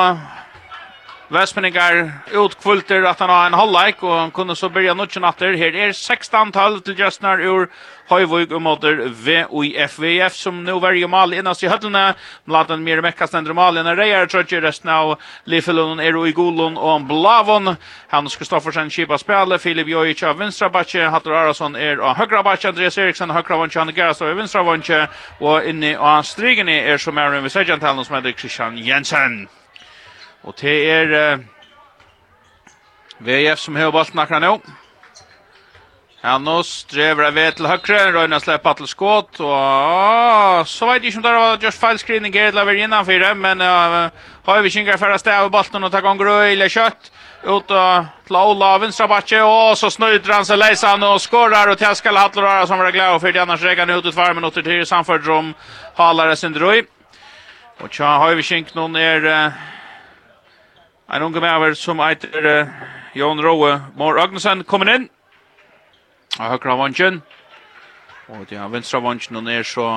Vestmenningar utkvulter att han har en halvlek och han kunde så börja nutchen efter. Här är 16 tal till Jöstnar ur Høyvøg og måter VUIF. VUIF som nå verger mal innast i høttene. Bladen mer mekka stender mal enn reier trøtje resten av Lifelund er i Golund og Blavon. Hans Kristoffersen kipa spillet. Filip Jojic av vinstra Batje. Hattor Arason er av Høgra Batje. Andreas Eriksen av høyre vanske. Hanne Gerastad av vinstra Vantje. Og inne av strigene er som er en visegjantalen som heter Christian Jensen. Og det er uh, VF som har bollen akkurat nå. Hannos drever av ved til høyre, Røyna slipper til skått, og så vet jeg ikke om det var just feil screening her, Gerrit laver innanfor, men uh, har vi kjengar færre sted av bolten og ta gong røy eller kjøtt, ut og til Ola av vinstra bakke, og så snøyder han seg leisan og skårer, og til skal Hattler som var glad for det, annars regan ut ut fire minutter til samfunnet som halare sin drøy. Og tja, har vi kjengar noen er... Uh, En unge med som eiter uh, Jon Rowe Mår Agnesen kommer inn. Og høyre av vansjen. Og til han venstre av vansjen og ned så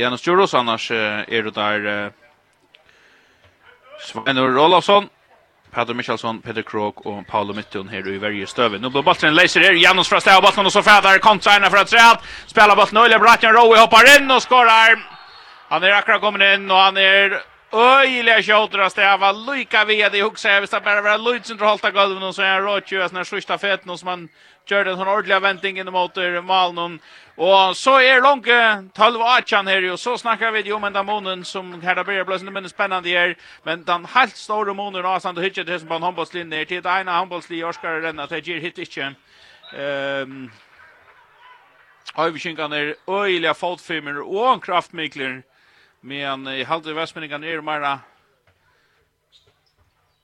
Janus Juros. Annars uh, er det der Sveinur Olavsson. Peter Michelsson, Peter Krog og Paolo Mittun her i verje støve. Nu blir bollen leiser her, Janus fra stedet av bollen, og så fæder kontrarna fra træet. Spelar bollen, Ulle Bratjan Rowe hoppar inn og skorar. Han er akkurat kommet inn, og han er Öjliga tjotter att stäva. Lycka vid i hukse. Jag visste bare vara lujt som hållta golven och så er är rått sånn sådana sista feten och som man kör den sån venting inn mot malen. Og så är langt 12 18 her och så snakker vi ju om ända månen som här blir blåsande men spennende her. Men den helt store månen har sant du hittar det som på en håndbollslinje. Til det ena handbollslinje orskar den att det gir hit ikke. Um, Överskynkan er öjliga fotfilmer och en kraftmikler. Men i halde Vestmenningen er mer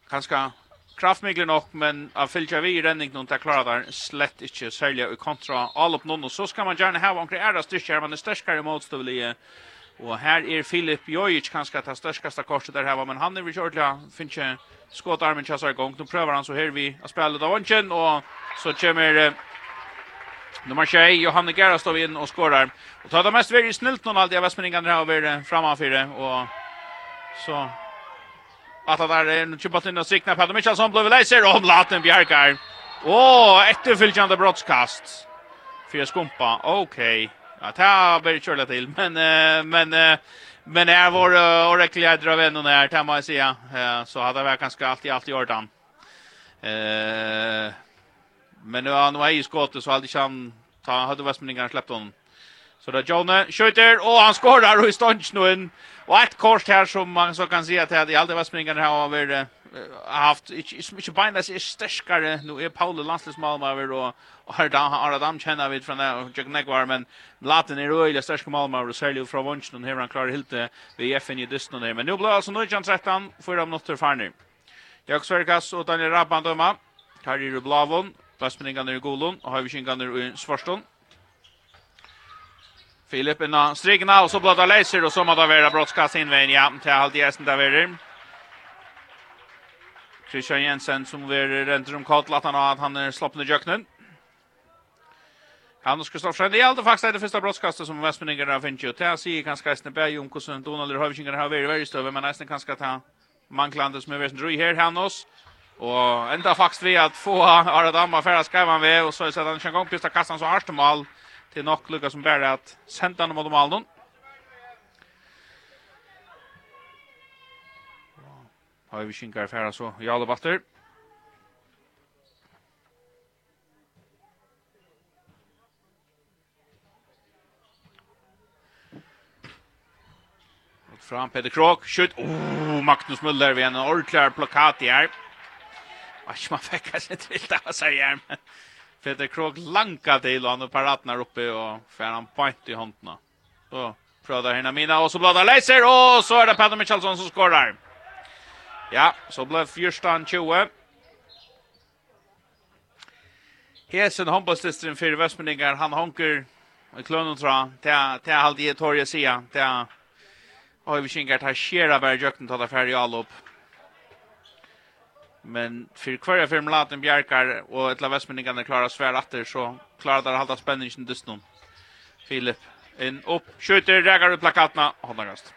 kanskje kraftmikler nok, men av fylgja vi i renning noen til klara der slett ikke særlig i kontra all opp noen. Og så skal man gjerne ha omkring æra styrkjer, man er styrkjere motstøvelige. Og her er Filip Jojic kanskje det størskaste korset der heva, men han er vi kjørtla, finnes ikke skått armen kjassar i gong. Nå prøver han så her vi å spille av vansjen, og så kommer Nummer 6, Johanne Gerra står inn og skårer. Og tar det mest veldig snilt noen alltid av Vestmenningene her over fire. Og så att det där är nu tjupat in och sikna på Michelsson blev leiser om Laten Bjarkar. Åh, ett fylkande brottskast. Fyra skumpa. Okej. Ja, det har blir körla till men men men är vår orakliga drar vem det här jeg si. Uh, Så hade jag kanske alltid alltid gjort han. Eh Men nu har han var i skottet så hade han ta hade Westminningarna släppt honom. Så där Jonne skjuter och han skorar och i stånds nu en och ett kors här som man så kan se att det alltid Westminningarna har varit haft inte bindas är starkare nu är Paul landslagsmål över och har där har Adam känner vid från där och Jack var men Latin är öle starka mål över Sergio från Vonchen här han klarar helt vi FN i dysten där men nu blir alltså nu chans rättan för de något farner nu. Jack Sverkas och Daniel Rabban döma. Tar i Blavon Glassmenningarna i Golon och er i Svarstånd. Filip inna strigna och så bladar Leiser och så må det være brottskast innveien, ja till allt gjesten der där. Christian Jensen som är rent om kalt, att han har att han är slappna jöknen. Hannes Kristoffersen, det är alltid det första brottskastet som Västmeningen har finnit ut. Det här säger ganska snabbt berg om hvordan Donald Hövkingar har varit väldigt støve, men nästan kanskje ta manglande som är väldigt dröj här, Hannes. Hannes. Og enda faktisk vi at få Aradamma färra han ved, og så så den kan gång pista kassan så hardt mål til nok lucka som bär att han mot malen. Har vi kinkar færa så Jarl Batter. Fram Peter Krok skjut. Oh, Magnus Møller, vi en ordentlig plakat i här. Och man fick kanske inte vill ta sig igen. Peter Krog lanka till han och paratnar uppe och får han point i handen. Så prövar Hina Mina och så bladar Leiser och så är det Peter Michelson som skorar. Ja, så blev fyrstan 20. Hesen handbollslisteren för Västmeningar, han honker i klönen tror jag. Det är halvdiet torg jag säga. Det är... Och vi kinkar tar skera bara jökten tar det färg all upp. Men för kvar för laten Bjarkar och ett Västmänningarna er klarar svär åter så klarar där hålla spänningen just nu. Filip en upp skjuter rägar ut plakaterna hållagast.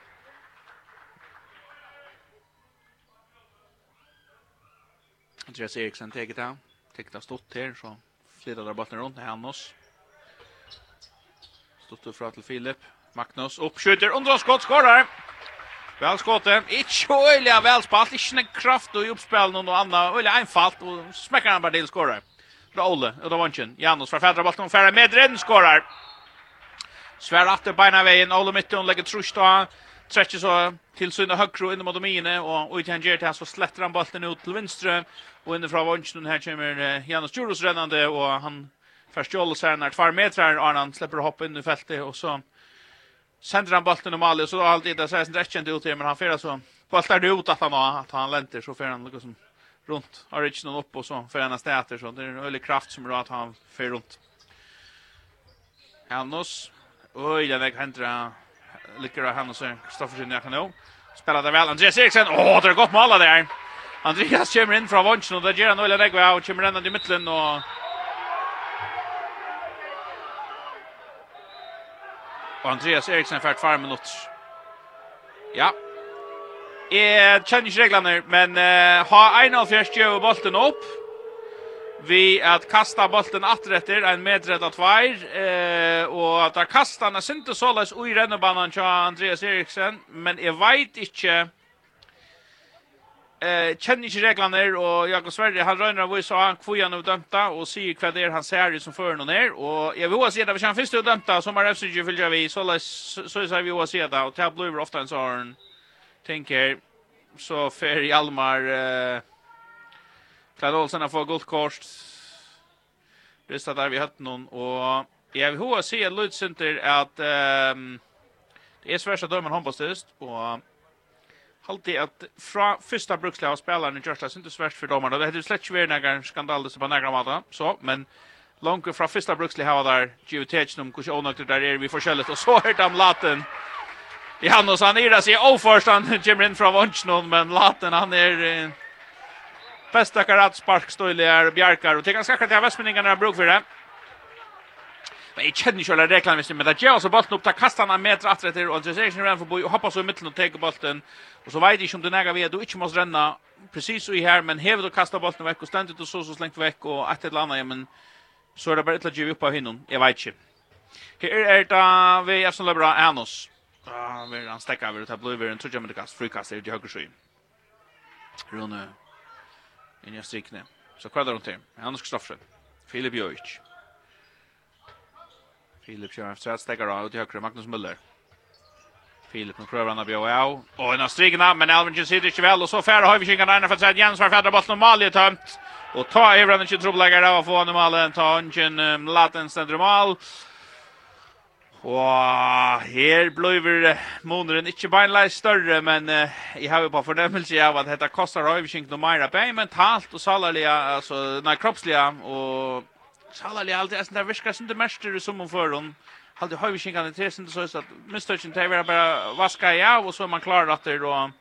Andreas Eriksen teget det Teget Tekta stått här så flyttar där bollen runt han oss. Stått upp fra till Filip. Magnus uppskjuter, skott, skorar! Väl skottet. Inte öliga väl spalt. Inte en kraft och uppspel någon och annan. Öliga enfalt och smäcker han bara till skorar. Bra Olle och då vanchen. Janus för fädra bollen Färre med redden skorar. Svär åter beina vägen. Olle mitt och lägger trust då. Träcker så till sina högra in mot domine och ut han ger till så slätter han bollen ut till vänster och inifrån vanchen här kommer Janus Juros rännande och han Först förstjäl sen när 2 meter Arnan släpper hopp in i fältet och så sender han bollen i Mali, så alltid det så här stretchen ut men han får så bollar det ut att han att han lenter, så får han liksom runt originen upp och så för ena stäter så det är en ölig kraft som gör att han får runt. Hannos oj det väg händer lyckar han och så Kristoffersen jag kan nå. Spelar det väl Andreas Eriksen. Åh, det är gott mål där. Andreas kommer in från vånchen och det ger han ölig väg och kommer ända i mitten och Og Andreas Eriksen fært fire minutter. Ja. Jeg kjenner ikke reglene, men uh, ha 1,5 gjør bolten opp. Vi at kasta bolten atretter, en medrett av tveir, eh, og at kasta han er sinte såles ui rennebanan til Andreas Eriksen, men jeg vet ikke eh känner inte reglerna och Jakob Sverige han rör när vi sa han kvojan och dömta och ser vad det är han ser som för någon ner och jag vill se det vi kan först dömta som har FCG vill vi. Så så så vi vill se det och tab blue ofta en sån tänker så för i Almar eh Klad Olsen har fått gult kort. Rista där vi hött någon och jag vill se Lutz Center att ehm det är svårt att döma handbollsstist och Halti att fra första bruksliga av spelarna görs det inte svårt för domarna. Det hade slett inte varit några skandaler på några måte, Så, men långt från första bruksliga har där geotetchen om hvordan onödigt där är vi förskället. Och så är det laten. I han och han är det sig han kommer inn från Vonsnon. Men laten han är... Bästa karat sparkstöjligare bjarkar. Och det är ganska klart att jag har västmänningarna bruk för det. Men jeg kjenner ikke alle reglene hvis det, men det gjør altså bolten opp, da kaster han en meter atter etter, og Andres Eriksen renner forbi, och hoppar så i mitten och tar bollen och så vet jeg inte om det äger vi du inte måste renne, precis så i här men hever du kasta bollen veck och ständigt och så så slengt veck och et eller annet, ja men så är det bara att ge upp av hinnon jeg vet ikke. Här är det vi er som løper bra Anos. Ah, vil han stekke över det blir över tror jag med det kast frikast det höger sjön. Rune. inn i strikene. Så kvar rundt her? Anos Kristoffer. Filip Jovic. Filip kör efter att stäcka av ut till höger Magnus Müller. Filip nu prövar han att bjöa av. Och en av strigna, men Alvingen sitter inte väl. Och så färre har vi kringarna där för att säga Jens var färre bort normal i tömt. Och ta Evran inte trobeläggare av att få normalen. Ta Ungen Latten Mal. Og her blir måneden ikke bare større, men uh, jeg har jo på fornemmelse av at dette koster Høyviskink noe mer mentalt og salerlige, altså, nei, kroppsliga. og Salali alltid är sån där viskar sin det mäster som hon för hon. Hade har vi skinkan det sen så så att mistöchen tar vi bara vaska ja och så är man klar att det då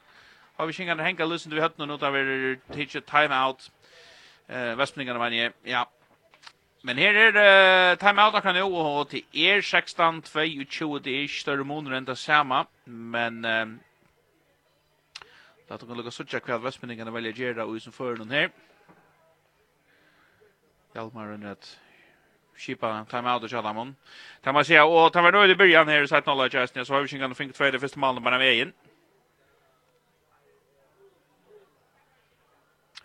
har vi skinkan hänga lösen du hade något av er teacher time out. Eh Västningarna var ja. Men här är det time out kan ju och till er 16 22, 20 det är större månader än det samma men eh Låt oss lukka suttja kvad vestmenningarna velja gjerra og i som fyrir her. Hjalmar er nødt skipa time out och köra dem. Det man säga och ta var nöjd i början här så att nolla just så har vi inte kunnat finna tvåde första målet bara vägen.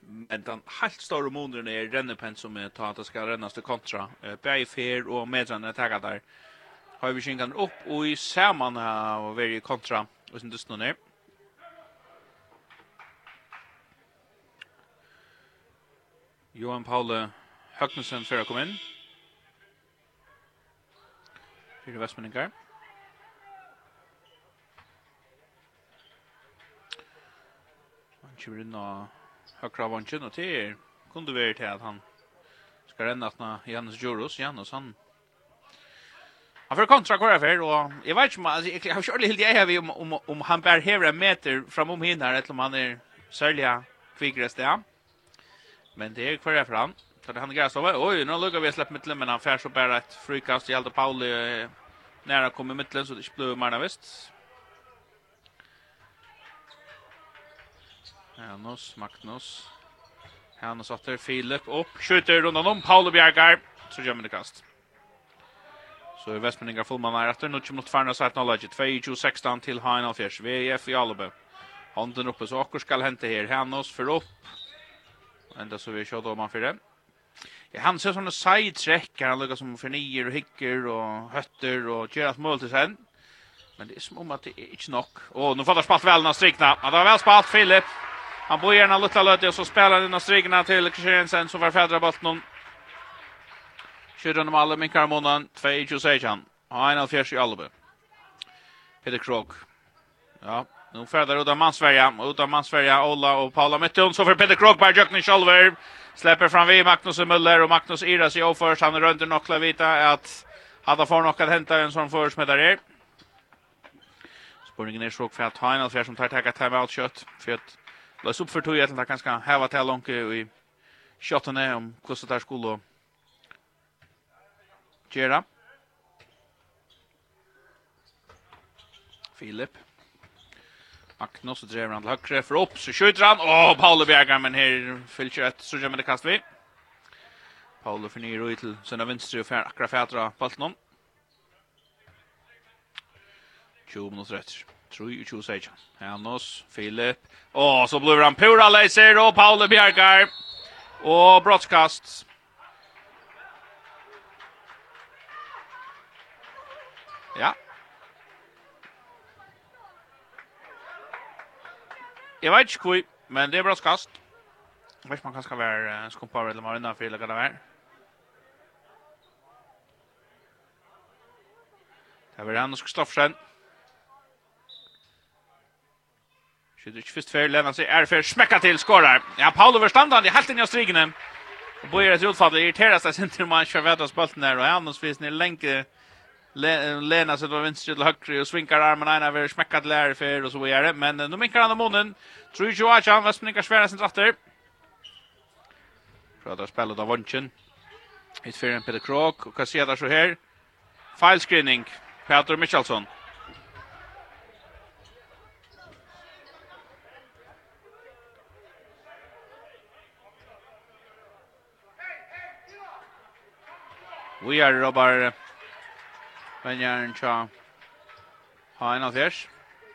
Men den helt stora månaden är rennepen som är ta att det ska rennas till kontra. Bäi fer och medran är taggad där. Har vi skinkan upp och i samman och varje kontra och sen dustnar ner. Johan Paule Högnesen för att komma in fyrir Vestmenningar. Han kommer inn og høkra vannsjen, og til kunne være til at han skal renne at Janus Jorus, Janus, han Han får kontra kvar för och jag vet inte alltså jag har själv helt jag har om om om han bär här en meter framom hinner eller om han är sälja kvickast där. Men det är kvar fram. Så det han gräs av. Oj, nu lukar vi släpp mittlen men han färs och bär ett frikast i Aldo Pauli nära kommer mittlen så det blir mer visst. Hannes, Magnus. Hannes åter Filip upp. Skjuter runt om Pauli Bjergar. Så gör man det kast. Så är Västmaninga fullman här efter. Nu kommer Tvarna så att 0-2-16 till Heinald Fjärs. VF i Albe. Handen uppe så Akkur skall hente här. Hannes för upp. Ända så vi kör då man för det. Ja, han ser sånne sidetracker, han lukkar som fornyer og hikker og høtter og gjør alt mål til sen. Men det er som om at det er ikke nok. Åh, nu får det spalt vel når strikna. Ja, det var vel spalt, Filip. Han bor gärna lutta løte, og så spiller han når strikna til Kristiansen som var fädra bolten. Kjører Kyrran om alle, minkar månaden, 2-26 han. Och en av fjärs i Albe. Peter Krog. Ja, nu färdar Uda Mansverja. Uda Mansverja, Ola och Paula Mittun. Så för Peter Krogberg, Jökning Kjolver. Släpper fram vid Magnus och Müller. Och Magnus Iras i oförs. Han rönder nockla vita att hade får något att hämta en sån förs med där. Spurningen är sjuk för att ha en alls som tar tacka timeout kött. För att lösa upp för tog egentligen kanske häva till långt i shoten är om kostar där skulle och Gera. Filip. Agnos och driver han till högre för upp så skjuter han. Åh, Paolo Berger men här fyller ett så gör man det kast vi. Paolo för ner ut till sina vänster och fär akkurat fätra bollen om. 20 minuter rätt. Tror ju tjus ej. Hannos, Filip. Åh, så blir han pura laser och Paolo Bjergar. Och brottskast. Ja, Jeg vet ikke hvor, men det er bra skast. Jeg vet ikke man kan skal være uh, skumpar eller marina for eller hva det er. Det er han og Kristoffersen. Skjuter ikke først fer, lener seg, er fer, smekka til, skårar. Ja, Paolo Verstandan, det er helt inn i strigene. Og bøyer et utfall, det irriterer seg sin til man kjør vetas bulten der, og Anders finnes ned lenke Lena sig då vänster till höger och svinkar armen ena över smäckat lär för och så vidare men nu minkar han munnen. Tror ju att han måste minka svära sin åter Prata spela då vunchen Hit för en Peter Krok och kan där så här file screening Peter Michelsson Vi är Robert Men jag är en tja Ha en av fjärs.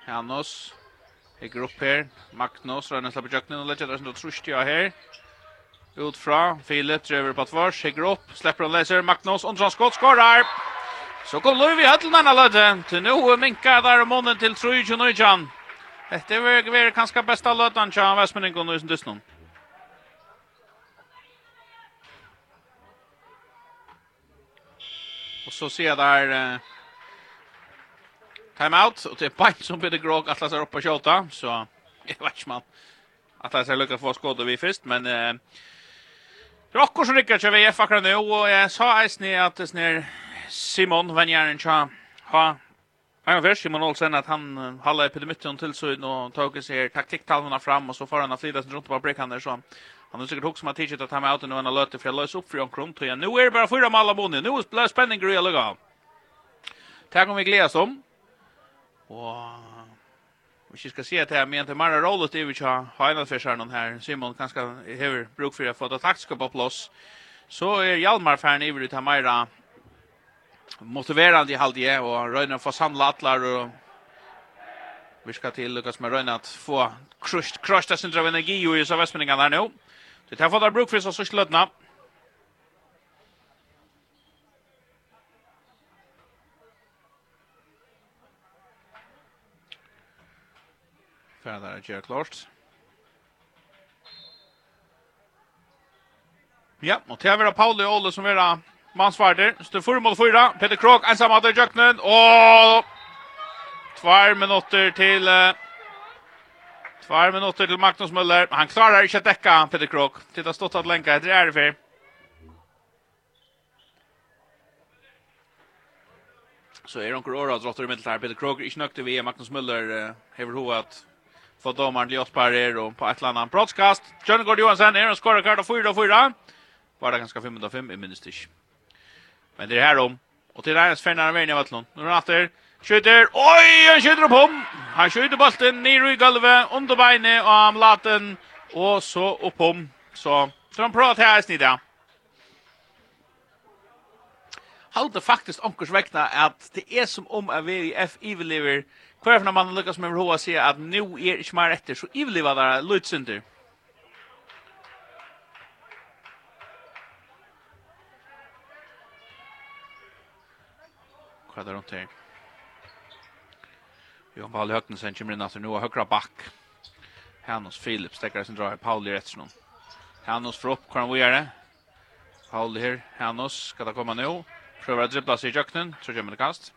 Hannos. Hegger upp här. Magnus røyner slapper jøkken och lägger. det som du trusht jag här. Ut fra. Filip drever på tvars. Hegger upp. Släpper han läser. Magnus under skott. Skårar. Så kom Løyvi i høtlen denne lødde. Til nå minka der om månen til 3-2-9. Dette er kanskje besta lødden tja Vestmenningen og Nøysen Dysnum. så ser där eh, timeout och det är Pint som blir grog att läsa upp på skjuta så jag vet inte man att det ska lyckas få skott vi först men uh, Rockor som rycker vi FA akkurat nu och jag sa ens ni att det snär Simon Vanjaren tja ha Jag vet Simon Olsen att han hallar epidemitten till så och tog sig taktiktalmarna fram och så får han att flytta sig runt på brickan där så Han har sikkert också med tidigt att han med ute nu han har löter för att lösa upp för en kron. Nu är det bara fyra alla månader. Nu är det spänning i alla gång. Tack om vi gläs om. Och... Vi ska se att det här med inte mera rollet i vi har hajnat för sig någon här. Simon kanske har bruk för att få det taktiska på plats. Så är Hjalmar färden i vi tar mera motiverande i halvdje och Röjner få samla atlar och vi ska till Lukas med Röjner att få krusht, krusht av energi och i så västmänningarna där nu. Det har fått av bruk for seg sørste løtene. är Gerard klart. Ja, og til å være Pauli og Ole som er mannsvarder. Så det mål fyra. Peter Krok ensam av det i jøkkenen. Og tvær minutter til... Uh, Tvær minutter til Magnus Müller. Han klarar ikke å dekke Peter Krok. Titta stått at lenka etter Erfer. Så er onkur åra drottar i middel her. Peter Krok er ikke nøkte vi. Magnus Müller uh, hever ho at få domaren til Jotspar og på et eller annet broadcast. Kjønnegård Johansen er en skårer kart av 4-4. Bara ganske 5-5 i minnes Men det er her om. Og til er hans fernare verden i Vatlund. Nå er han etter. Skjuter, oj, han skjuter opp om. Han skjuter bolten nere i gulvet, under beinet og han laten, og så opp om. Så, så han prøver til her snida. Halte faktisk omkurs vekna at det er som om at vi i F iveliver, hver for man lykkes med hva sier at nu er ikke mer etter, så iverlever der Lutsunder. Hva er det rundt her? Johan Paul Høgnesen kommer inn etter nu och högra back. Hannes Philip stäcker sin drar Paul i rättsnum. Hannes får opp kan vi göra. Paul her. Hannes ska ta komma nå. Prøver å dribbla seg i jöknen, så kommer det kast.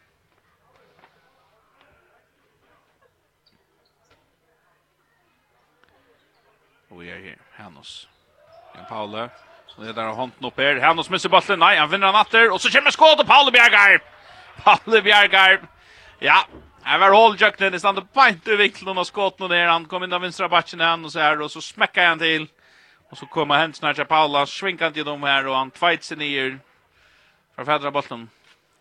Og vi är här, Hannos. Paul. Paule, det där har hånden upp her. Hannes misser bollen, nej han vinner han atter. Och så kommer skåd och Paul Bjergar! Paul Bjergar! Ja, Över håll Jöknen är stannade beint i viklen och skåten ner. Han kom in av vänstra batchen han och så här och så smäckar han till. Och så kommer han snart till Paula. Svinkar till dem här och han tvajt sig ner. För att fädra bollen.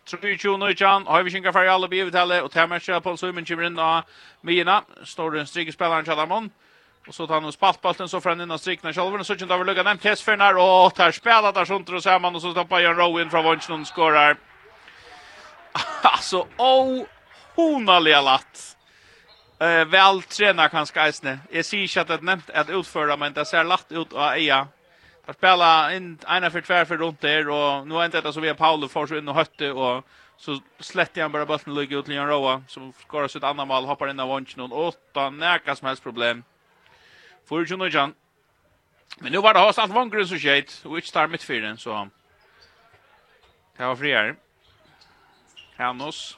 3-2 Nujan, har vi skinka för alla bivet heller, og tar matcha på Sumen kommer inn av Mina, står den strike spelaren Chalamon, og så tar han spalt bollen så fram innan strikna Chalvern, så kjent over lugga dem Kesfernar, og tar spelat där sånt och man, och så tappar Jan Rowan från Vonsen och skorar. alltså, oh hånaliga latt. Eh väl träna kanske isne. Jag ser inte att det nämnt att utföra men det ser latt ut att eja. Att spela in ena för tvär för runt där och nu är inte det så vi har Paul för så in och hötte och så slätter han bara bollen ligga ut till Jan roa som skorar sitt andra mål hoppar in av vanchen och åtta näka som helst problem. För ju och Jan. Men nu var det hastant vangren så skit och inte tar mitt fyren så. Det var friare. Hannos.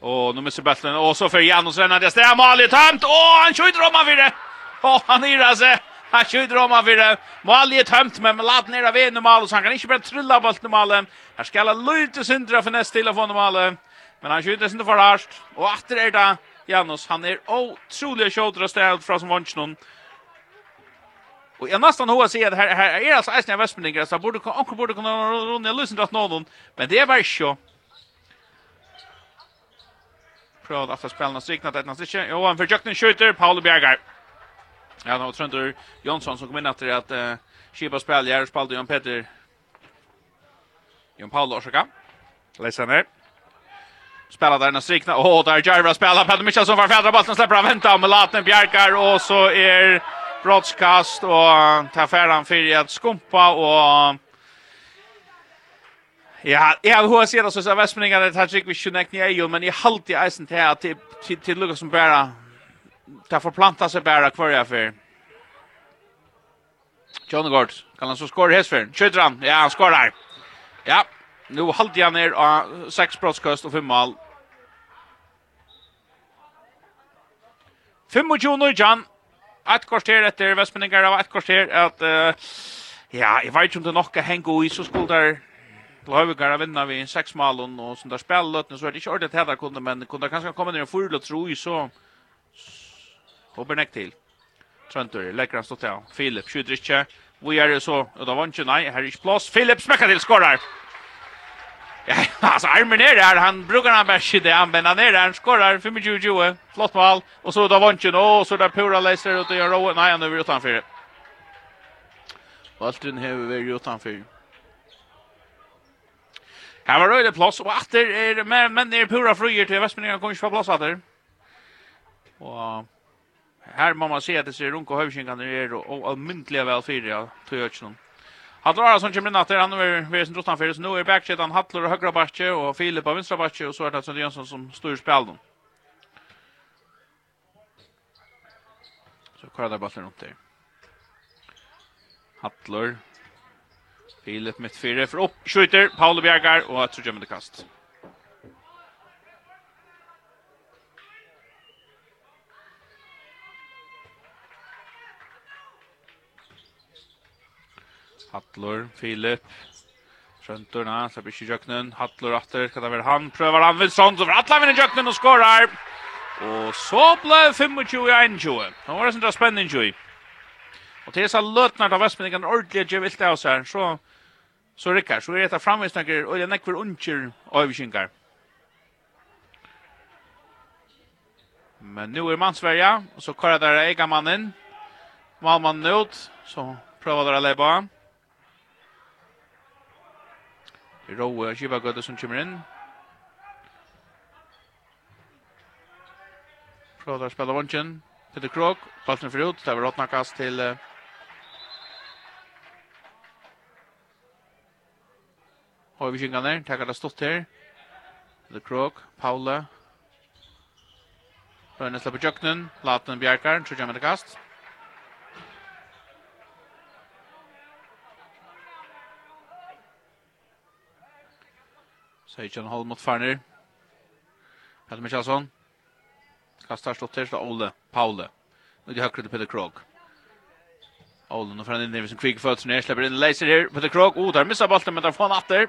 Och nu missar bollen och så för Janus Renard. Det är målet tömt. Åh, han skjuter om han vidare. Åh, han är sig. Han skjuter om han vidare. Målet är tömt men lad ner av en mål så han kan inte bara trilla bollen i målet. Här ska alla lyta syndra för nästa till av få målet. Men han skjuter inte för harst. Och åter är det Janus. Han är otroligt skjuter ställd från som vann Och jag nästan hur att säga det här här är alltså Eisner Westmendingar så borde onkel borde kunna runda lösen åt någon men det är bara så Akkurat att spelarna striknat ett Jo, inte. Johan försökte skjuter Paul Bjergar. Ja, då tror Jonsson som kom in efter att uh, Kiba spel gör spelade Jon Peter. Jon Paul Orsaka. Läsa ner. Spela där när strikna. Åh, oh, där Jarva spelar Peter Michel som var fjärde bollen släpper han vänta med Laten Bjerkar och så är brottskast och tar färdan för att skumpa och Ja, jeg har hur ser det så så västmeningar det ikke vi connect ni ju men jeg halt i isen till här till till Lucas som bare, det för planta sig bara kvar jag för. John Gard kan han så skåre hest hästfär. Skjuter han. Ja, han skorar. Ja. Nu halt jag ned av seks brottskast og fem mål. 25 Jan. Et kvarter efter Västmeningar av et kvarter at... uh, ja, jeg vet ikke om det er nok å henge i så skulle där til Høyvigar har vinnet vi en seks malen, og som der spiller løtene, så er det ikke ordentlig til det kunne, men kunne det kanskje komme ned en og tro i, så håper nek til. Trøntur, legger han stått til, Filip skjuter ikke, vi er så, og da vant ikke, nei, her er ikke plass, Filip smekker til, skårer! Ja, altså, armen ner där, han bruker han bare bara skydda, han bänder ner där, han skårer, 25-20, flott mål, og så da vant ikke, og så där Pura läser ut och gjør råd, nei, han er utanför. Valtrin hever utanför. Han var röjlig plats och åter är men men är pura fröjer till Västmanland kommer inte få plats åter. Och här mamma ser att det ser runka hövskingarna är och allmäntliga väl fyra tror jag inte. Hadlar Arason kommer natter, han är vid sin drottan fyra, så nu är backsedan Hadlar och högra backe och Filip på vänstra backe och så är det Sönder Jönsson som styr spelen. Så kvar där bollen upp där. Hadlar Filip mitt fyra för upp skjuter Paolo Bjergar och att så gömmer det kast. Hattlor, Filip. Sköntorna, så blir Jöknen. Hattlor åter, kan det vara han? Prövar han vid Sons över Atlan vinner Jöknen och skorar. Och så blev 25-21. Det var en sån där spännande 20. Och det är så av Västmeningen ordentligt jag vill det oss. Så, så Rickard, så är det framvisningar och jag näkver unkjer översynkar. Men nu är mansvärja och så kör där äga mannen. Malman ut så prövar där Leba. Rowe Jiva Gödde som kommer in. Prövar där spela vunchen till Krok. Bollen förut. Det var råttna kast till Og vi kjengar takk at det stått her. The Krog, Paule. Røyne slipper Jøknen, Laten Bjerkar, Trudja med det kast. Seitjan Holm mot Farner. Petter Michalsson. Kastar stått her, så Ole, Paule. Nu til høyre til Peter Krog. Ole, nå får han inn i sin kvikføtter ned, slipper inn leiser her, Peter Krog. Oh, der missar bolten, men der får han atter.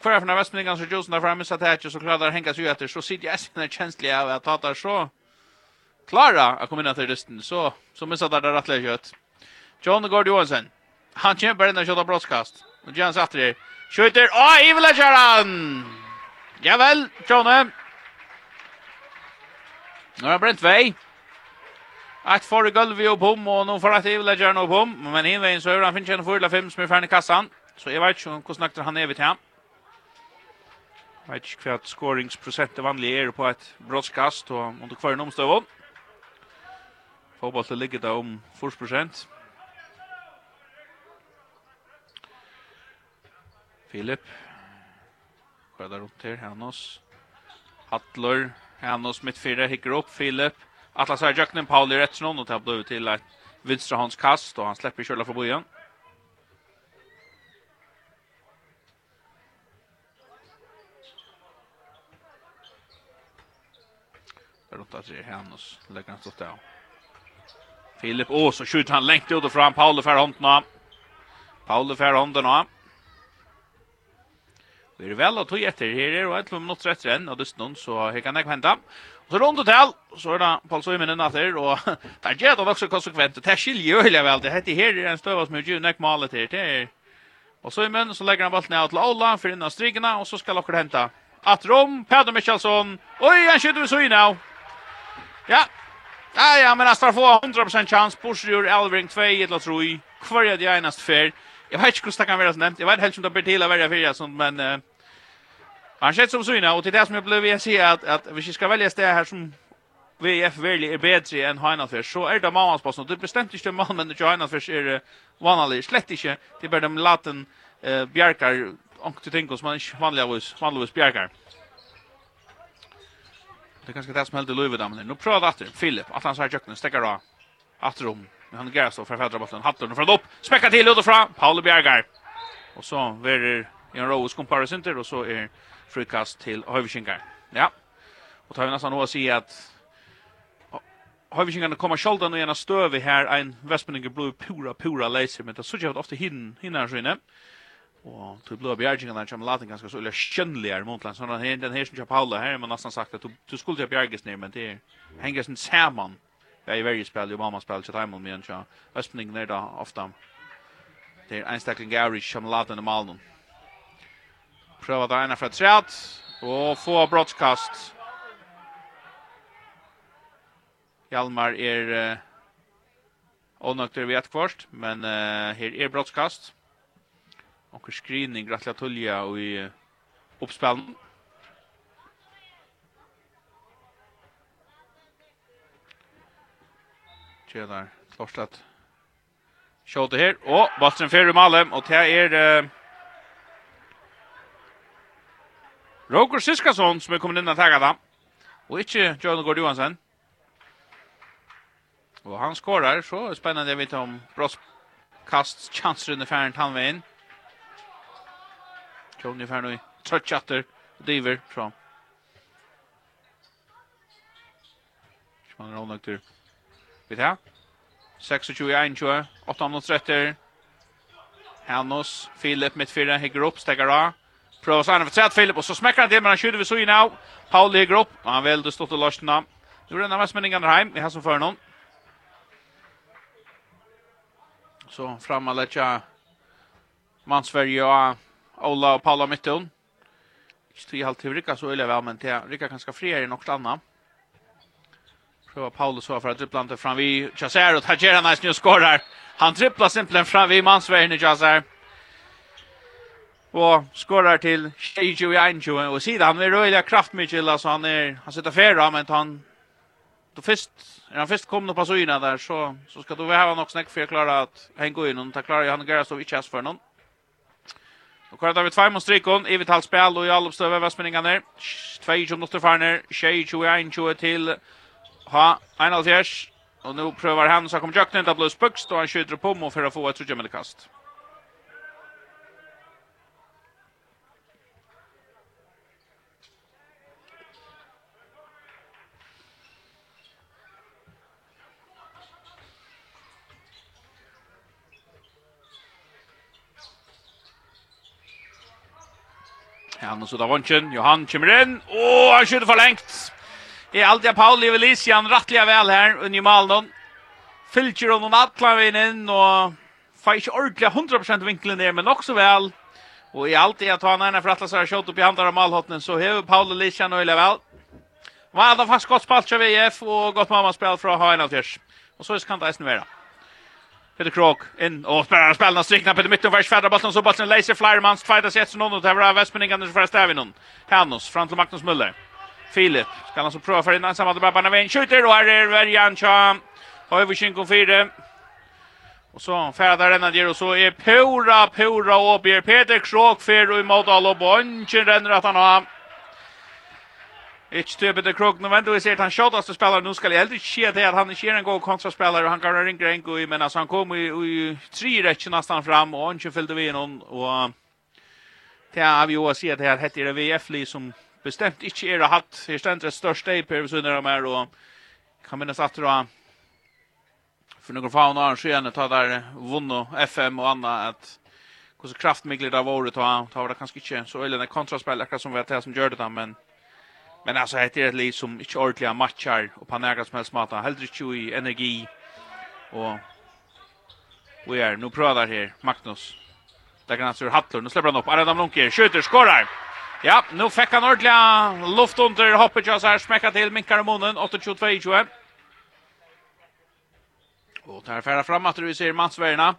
för när Västmingen så just när framme så att jag så klarar att hänga sig efter så sitter jag sen är känslig av att ta så klara att komma in till resten så så missar det där rätt läget. John Gord Johansson. Han kämpar den skjuta broadcast. Och Jens efter det. Skjuter. Åh, han! Ja Javel, John. Nu har Brent Vej. Att för golvet och bom och nu får att Evil Charan och bom, men invägen så är han finns en 4-5 som är färdig kassan. Så jag vet inte hur snackt han är vid här vet ikke hva skåringsprosentet vanlig er på et brottskast og under hver omstøvån. Fåballet ligger da om 4 prosent. Filip. Hva er det rundt her? Hanos. Hattler. Hanos mitt fyrre hikker opp. Filip. Atlas er Jøknen. Pauli er etter og tar blod til et kast og han slipper kjøla for bojen. Rotta till Hanus. Lägger han stått av. Filip Ås och skjuter han längt ut och fram. Paul fär hånden Paul fär hånden av. Vi är väl att ta efter här är och ett lum något rätt än och det snön så här kan jag vänta. Och så runt hotell så är det Paul i innan där och där ger det också konsekvent. Det skiljer ju hela väl. Det heter här är en stöva som ju näck målet här. Det Och så men så lägger han bollen ner till Ola för innan strigarna och så ska Lockard hämta. Att Rom, Peder Michelsson. Oj, han skjuter så in nu. Ja. Ja, ja, men han skal få 100% chans. Pusher ur Elvering 2, eller 3. Hver er det eneste fer? Jeg vet ikke hvordan det kan være sånn. nevnt. Jeg vet helst om det blir til å være fyra, sånn, men... Uh, han skjer som syna, og til det som jeg ble vil jeg si at, at hvis jeg skal velge sted her som VF virkelig er bedre enn Heinaldfjell, så er det Malmansposten. Det er bestemt ikke Malmen og Heinaldfjell er uh, vanlig. Slett ikke. Det er bare de laten uh, bjerkar, onkte ting som man ikke vanligvis, vanligvis bjerkar. Det är ganska det som hällde Löve där nu prövar åter Philip att han så här jöknen stäcker då. Åter om men han gärs så för fädra bollen. Hatton från upp. Späcka till ut och fram. Paul Bjergar. Och så verer i en Rose comparison till och så är frikast till Hövikingar. Ja. Och tar vi nästan å se att Hövikingarna kommer skölda og gjerne støve här en Westmeninger blue pura pura leiser. men det så jag ofta hinner hinner så inne. Och blir blå bjergingen, där kommer laten ganske så eller skönligare mot Sånn at den här som Paula här men nästan sagt att du skulle til bjärges ner men det er, henger sånn sammen. Det i väldigt spill, jo mamma spel så timmar en så öppning er då ofte. Det är en stackling Gary som laten i Malmö. Pröva där ena fra trätt och få broadcast. Hjalmar är eh, vi vet kvart, men uh, här är broadcast och screening rätt att tulja och i uppspelen. Tjenar Klorstat. Skjåte her, og Bastren fyrir Malle, og det er uh, Roger Siskason som er kommet inn og tagget da, og ikke John Gård Johansen. Og han skårer, så er spennende å vite om brosskast chanser under færen han veien. inn. Tjonny fer nu trött chatter diver fram. Man har nok til. Vet her. 26 21 8 mot rätter. Hannos Philip mitt fyra hänger upp stäcker av. Prövar sig för tredje Philip och så smäcker han det men han skjuter vi så in av. Paul lägger upp och han välde stått och lossna. Nu är det närmast meningen hem. Vi har som för någon. Så framåt lägger man Sverige och Ola og Paula Mittun. Ikke tog halvt till Rikka så är det väl men till Ricka kanske friare än något annat. Prøver Paula så för att han til fram vi Chaser och Tajera nice nu skorar. Han dribler simpelthen fram vi Mansvärn i Chaser. Och skårer till Sheiju Anjo och sidan han er øyelig kraftmedel altså han er, han sitter färra men han då först när han först kom på så innan där så så ska då vi ha något snack för att klara att hänga in och ta klara han gör så vi chans för någon. Og kvar David Fem och strikon i vitalt spel og i alla oppstøve västmeningar ner. 2 minuter för ner. 21 21 til ha en alls. Og nu prøver han så kommer Jack Nenta plus pucks og han skjuter på mål för att få et tredje kast. Johannes Udavonsen, Johan kommer inn, og han skjuter for lengt. Det er alltid Paul Velisian rattliga vel her under Malnon. Fylker og noen atler vi inn, og får ikke ordentlig 100% vinkelen der, men också vel. Og i alt det at han er for atlas har kjøtt opp i andre av Malhotten, så hever Paul Velisian og vel. Men det fast faktisk godt spalt av VF, og godt mammaspill fra H1 Og så ska det eisen være. Peter Krok in och spelar spelarna strikna på mitten vers fjärde bollen så bollen läser Flyermans fighter ett någon och det var Westmanning Anders för Stavin Hannos fram till Magnus Müller. Filip ska han så prova för innan samma bara bara vem skjuter och här är Verjan Cha har vi skyn fyra och så färdar den där och så är Pura Pura och Peter Krok för i mot alla och bonchen renner att han har Ikke støpet til Krog, men vi ser at han sjådaste spelare, nu skal jeg heller ikke det at han ikke er en god kontraspelare, og han kan ringe en god, men altså han kom i, i tre rettje nesten fram, og han ikke fyllde vi noen, og det er vi jo å si at det heter VF-li som bestemt ikke er hatt, her stendt det største i Per Visunder om mer, og kan minnes at det var for noen faun og annen arrangerne ta der vunno, FM og anna, at hvordan kraftmikler det var året, ta var det kanskje ikke så øyne kontraspill, akkurat som vi har til som gjør det da, men Men alltså heter det lite som inte ordentliga matchar och på några som helst mata. Helt rätt i energi och vi är nu pratar här Magnus. Där kan han sur hattlor. Nu släpper han upp. Adam Lunke skjuter, skorar. Ja, nu fick han ordentliga luft under hoppet jag så här smäcka till minkar i munnen 8-22-21. Och tar färra fram att vi ser mansvärna.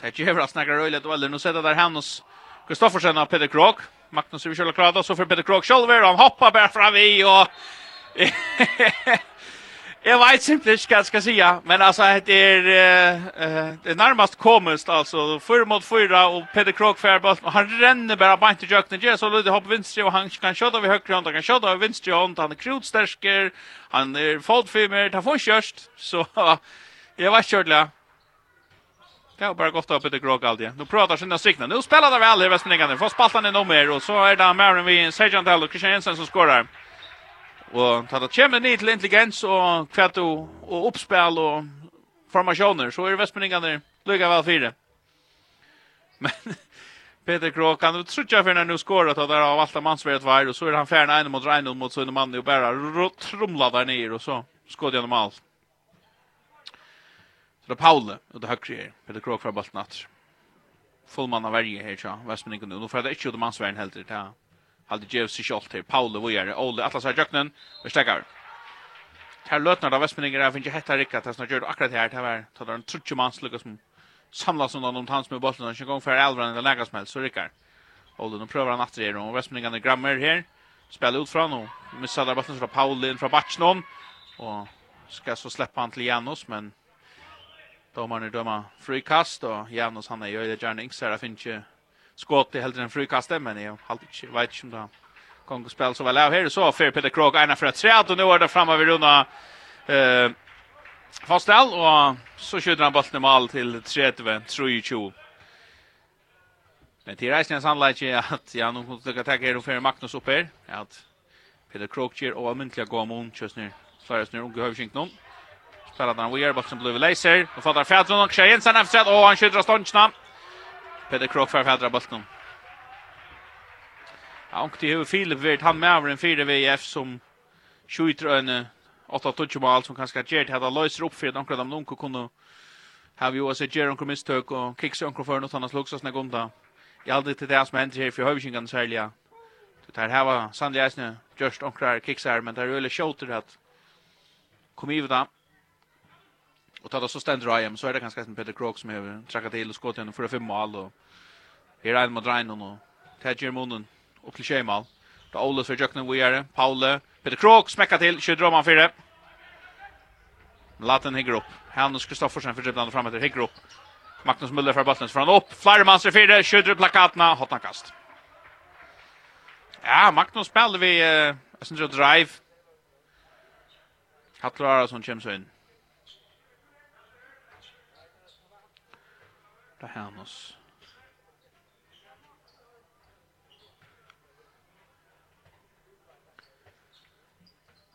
Det är jävla snackar röjligt. och Nu sätter där Hannes Kristoffersen och Peter Krok. Magnus Ursula Krada så för Peter Krog Scholver han hoppar bara fram vi och Jag vet simpelt inte vad jag ska säga, men alltså det är eh det är närmast komiskt alltså för mot fyra och Peter Krog för han ränner bara bara inte jökten ger så lite hopp vänster och han kan skjuta över höger hand han kan skjuta över vänster hand han är krutstärker han är fotfimmer ta för körst så jag var inte Kan bara gått upp lite grog alltid. Nu pratar sina strikna. Nu spelar det väl i västningarna. Får spaltan ännu mer och så är det Marin vid Sergeant Hall och Christian Jensen som skorar. Och tar det kämmer ni till intelligens och kvätt och, och uppspel och formationer så är det västningarna lycka väl fyra. Men Peter Krok kan ut söka för när nu skorar att där av allt mansvärdet var och så är han färna en mot Reinhold mot sin man och bara trumlar där ner och så skottar han allt. Så det er Paule, og det høyre her. Peter Krog fra Bolten Atter. Fullmann av verje her, tja. Vestmenningen nu. Nå får det ikke ut av mannsverden helter. Det er Halde Jevs i kjolt her. Paule, hvor er det? Ole, Atlas her, Jøknen. Vi stekker. Her løtner da Vestmenninger her, finner ikke hett Rikka, ikke. Det snart akkurat her. Det er tatt en trutje mannslukke som samlas under noen tans med Bolten. Og en gang Elvan elveren eller lager som helst, så rykker. Ole, nå prøver han Atter her. Og Vestmenningerne grammer her. Spiller ut fra nå. Missar der Bolten fra Paule inn fra Batchnon. Og skal så släppa han till Janus, men domaren döma frikast och Janus han är ju det gärna så där finns ju skott i helt en frikastet, men jag har inte vet inte om det kan gå spel så väl här är så för Peter Krog ena för att tre och nu är det framme vid runda eh Fastel och så skjuter han bollen i mål till 30 22. Men det är nästan sannolikt att jag nog kommer att ta her og för Magnus upp här att Peter Krog ger och myntliga gå om just nu. Flyers nu snur, unge inte någon. Spelar den Weir, bollen blir laser. Och fattar Fjärdron och Tjejen sen efter att han skjuter av ståndsna. Peter Krok för Fjärdra bollen. Ja, och det är Filip Wirt, han med över en 4 VF som skjuter en 8-touch mål som kanske Gert hade löser upp för att de nog kunde ha vi också Jerry och misstök och kicks och för något annat slogs oss när gunda. Jag hade till det som händer här för hövsingen sälja. Det här var Sandliasne just onkrar här men det är öle shooter att kom i vidare. Och tar det så ständer IM så är det ganska som Peter Krok som har trackat till och skott igen för fem mål och här är en mot och Tadjer Munden upp till Tjejmal. Då Oles för Jöknen Weare, Paule, Peter Krok smäckar till, kör drömman för det. Latten higger upp. Hannes Kristoffersen för dribblande fram efter higger upp. Magnus Müller för bollen från upp. Flyermanster för det, kör plakatna, hotna kast. Ja, Magnus spelar vi, jag syns drive. Hattlar som kommer så in. på Hannes.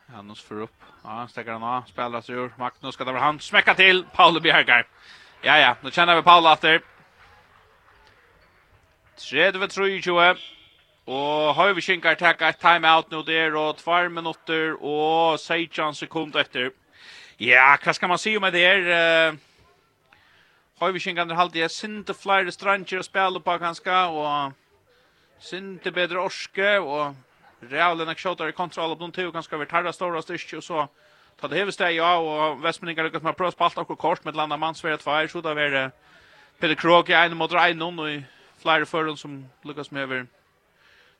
Hennes för upp. Ja, han stäcker han av. Spelar sig ur. Magnus ska ta över han. Smäcka till. Paul Bjergar. Ja, ja. Nu känner vi Paul efter. 30-23. Og har vi kinkar takka et timeout nu der, og tvær minutter, og 16 sekunder etter. Ja, hva skal man si om det her? Uh, Høyviskingarna halte jeg sinte flere stranger å spille på kanskje, og sinte bedre orske, og realen er kjøttar i kontroll av noen tog, kanskje vi tar det store styrke, og så ta det heveste jeg, ja, og Vestmenningar lykkes med å prøve å spalte akkur kort med et landa mannsverre tvær, så da var det Peter Krog i ene mot Reinon, og i flere føren som lykkes med over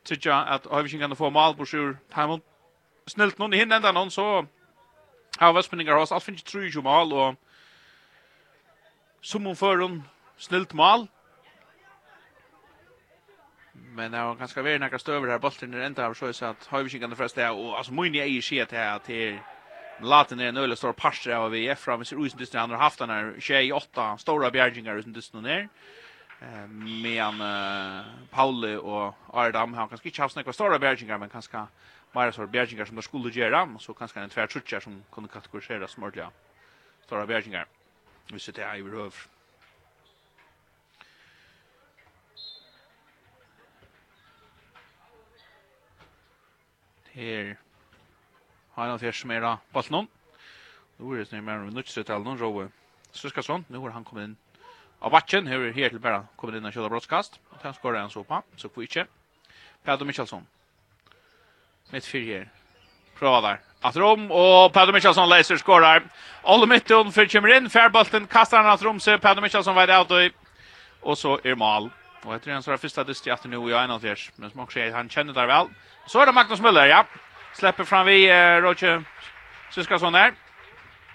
tryggja at kan få mal på sjur, Heimond snilt noen i hinne enda noen, så har Vestmenningar hos alt finnes 30 mal, og som hon för hon snällt mål. Men det var ganska väl några stöver här bollen är ända av så så att har vi kan det första och alltså Moini är ju shit här till Laten är en öle stor parser av VF fram så usen dysten han har haft den här 28 stora bjärgingar usen dysten ner. Eh medan uh, Pauli och Ardam har kanske inte haft några stora bjärgingar men kanske bara så bjärgingar som de skulle göra så kanske en tvärtrutcher som kunde kategoriseras som ordliga stora bjärgingar. Mm hvis det er i røv. Her har han fjers mer av ballen. Nå er det snøy mer om nødstøttelen om Rove Suskasson. Nå har han kommet inn av bakken. Her er helt bare kommet inn av kjøla brottskast. Og han skårer en så får vi ikke. Pedro Mikkelsson. Mitt fyr her. Prøva der att rom och Pedro Michelsson läser skorar. Olle mitten för kommer in färbolten kastar han att rom så Pedro Michelsson var out och och så är mål. Och jag tror han så första dist i att nu i en av men som också han känner där väl. Så är det Magnus Müller ja. Släpper fram vi eh, Roger Syskason där.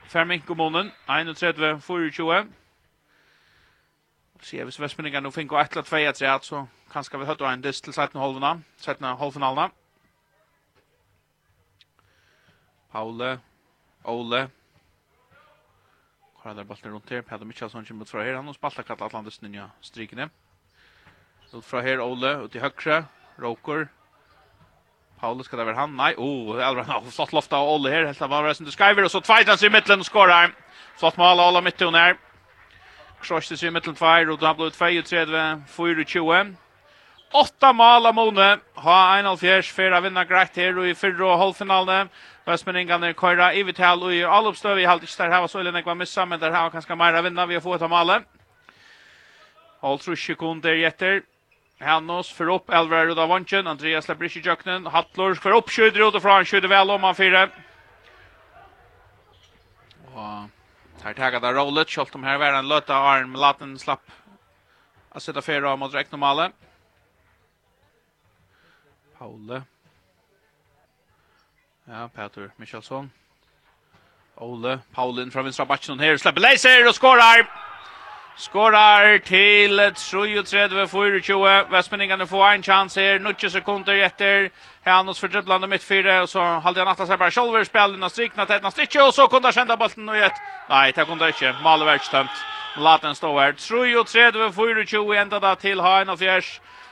Ferminko Monen 31 24. Se hvis spänningen nu finko 1-2 3 så kanskje vi høyde en dyst til 17 halvna, 17 halvfinalna. Paule, Ole. Hvor er det ballen rundt her? Peder Michaelsson kommer ut fra her. Han har spalt akkurat Atlantis nye strikene. Ut fra her, Ole ut i högra. Roker. Paule skal det være han. Nei, oh, det er Elvra har flott loft av Ole her. Helt av hva resten til Skyver Og så tvajtar sig i mitten och skorar. Flott mål av Ole mitt her. här. Krossar sig i mitten tvär och då blir det 4 20 åtta mål av Mone. Ha en alfjers, fyra vinna greit her og i fyrre og halvfinalene. Vestmenningene køyra i Vital og i Alopstøv. Vi har ikke der her var så ille nekva missa, men der her var kanskje mer vinna vi har fått av malet. Alt tror ikke kun der gjetter. Hannos för upp Elver Ruda Vanchen, Andreas släpper i jöknen, Hattlor för upp skjuter ut och från skjuter väl om han fyra. Och här tagar där rollet, skolt om här var en löta arm, latten slapp. Att sätta fyra mot räknomalen. Paule. Ja, Peter Michelsson. Ole, Paulin fra vinstra bakken här släpper laser och skorar. Skorar till til 33-24, Vestmenningene får en chans här. 90 sekunder etter, Hanus for dribblande mittfyra. Och så halde han atta seg bara. sjolver, spelen och strikna till etna strikje, Och så kunde han kända bollen och ett. Nej, det kunde inte. ikke, Malevert stemt, laten stå här. 33-24, ända där till Hain Och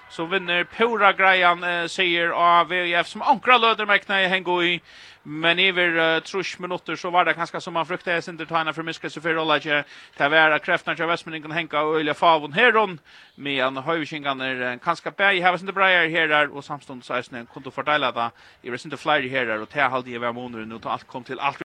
så vinner Pura Grejan eh, säger av VF som ankra löder mäkna i Hengo i. Men i ver uh, trus minutter så var det ganska som man fruktade sin till tajna för miska så för rolla inte ta vara kräftna till Westman kan hänga och öliga favon heron med en hövskingan är ganska bäj här sin det bra här där och samstund så är kunde fördela det. I resten av flyger här och ta halde i var månader nu allt kom till allt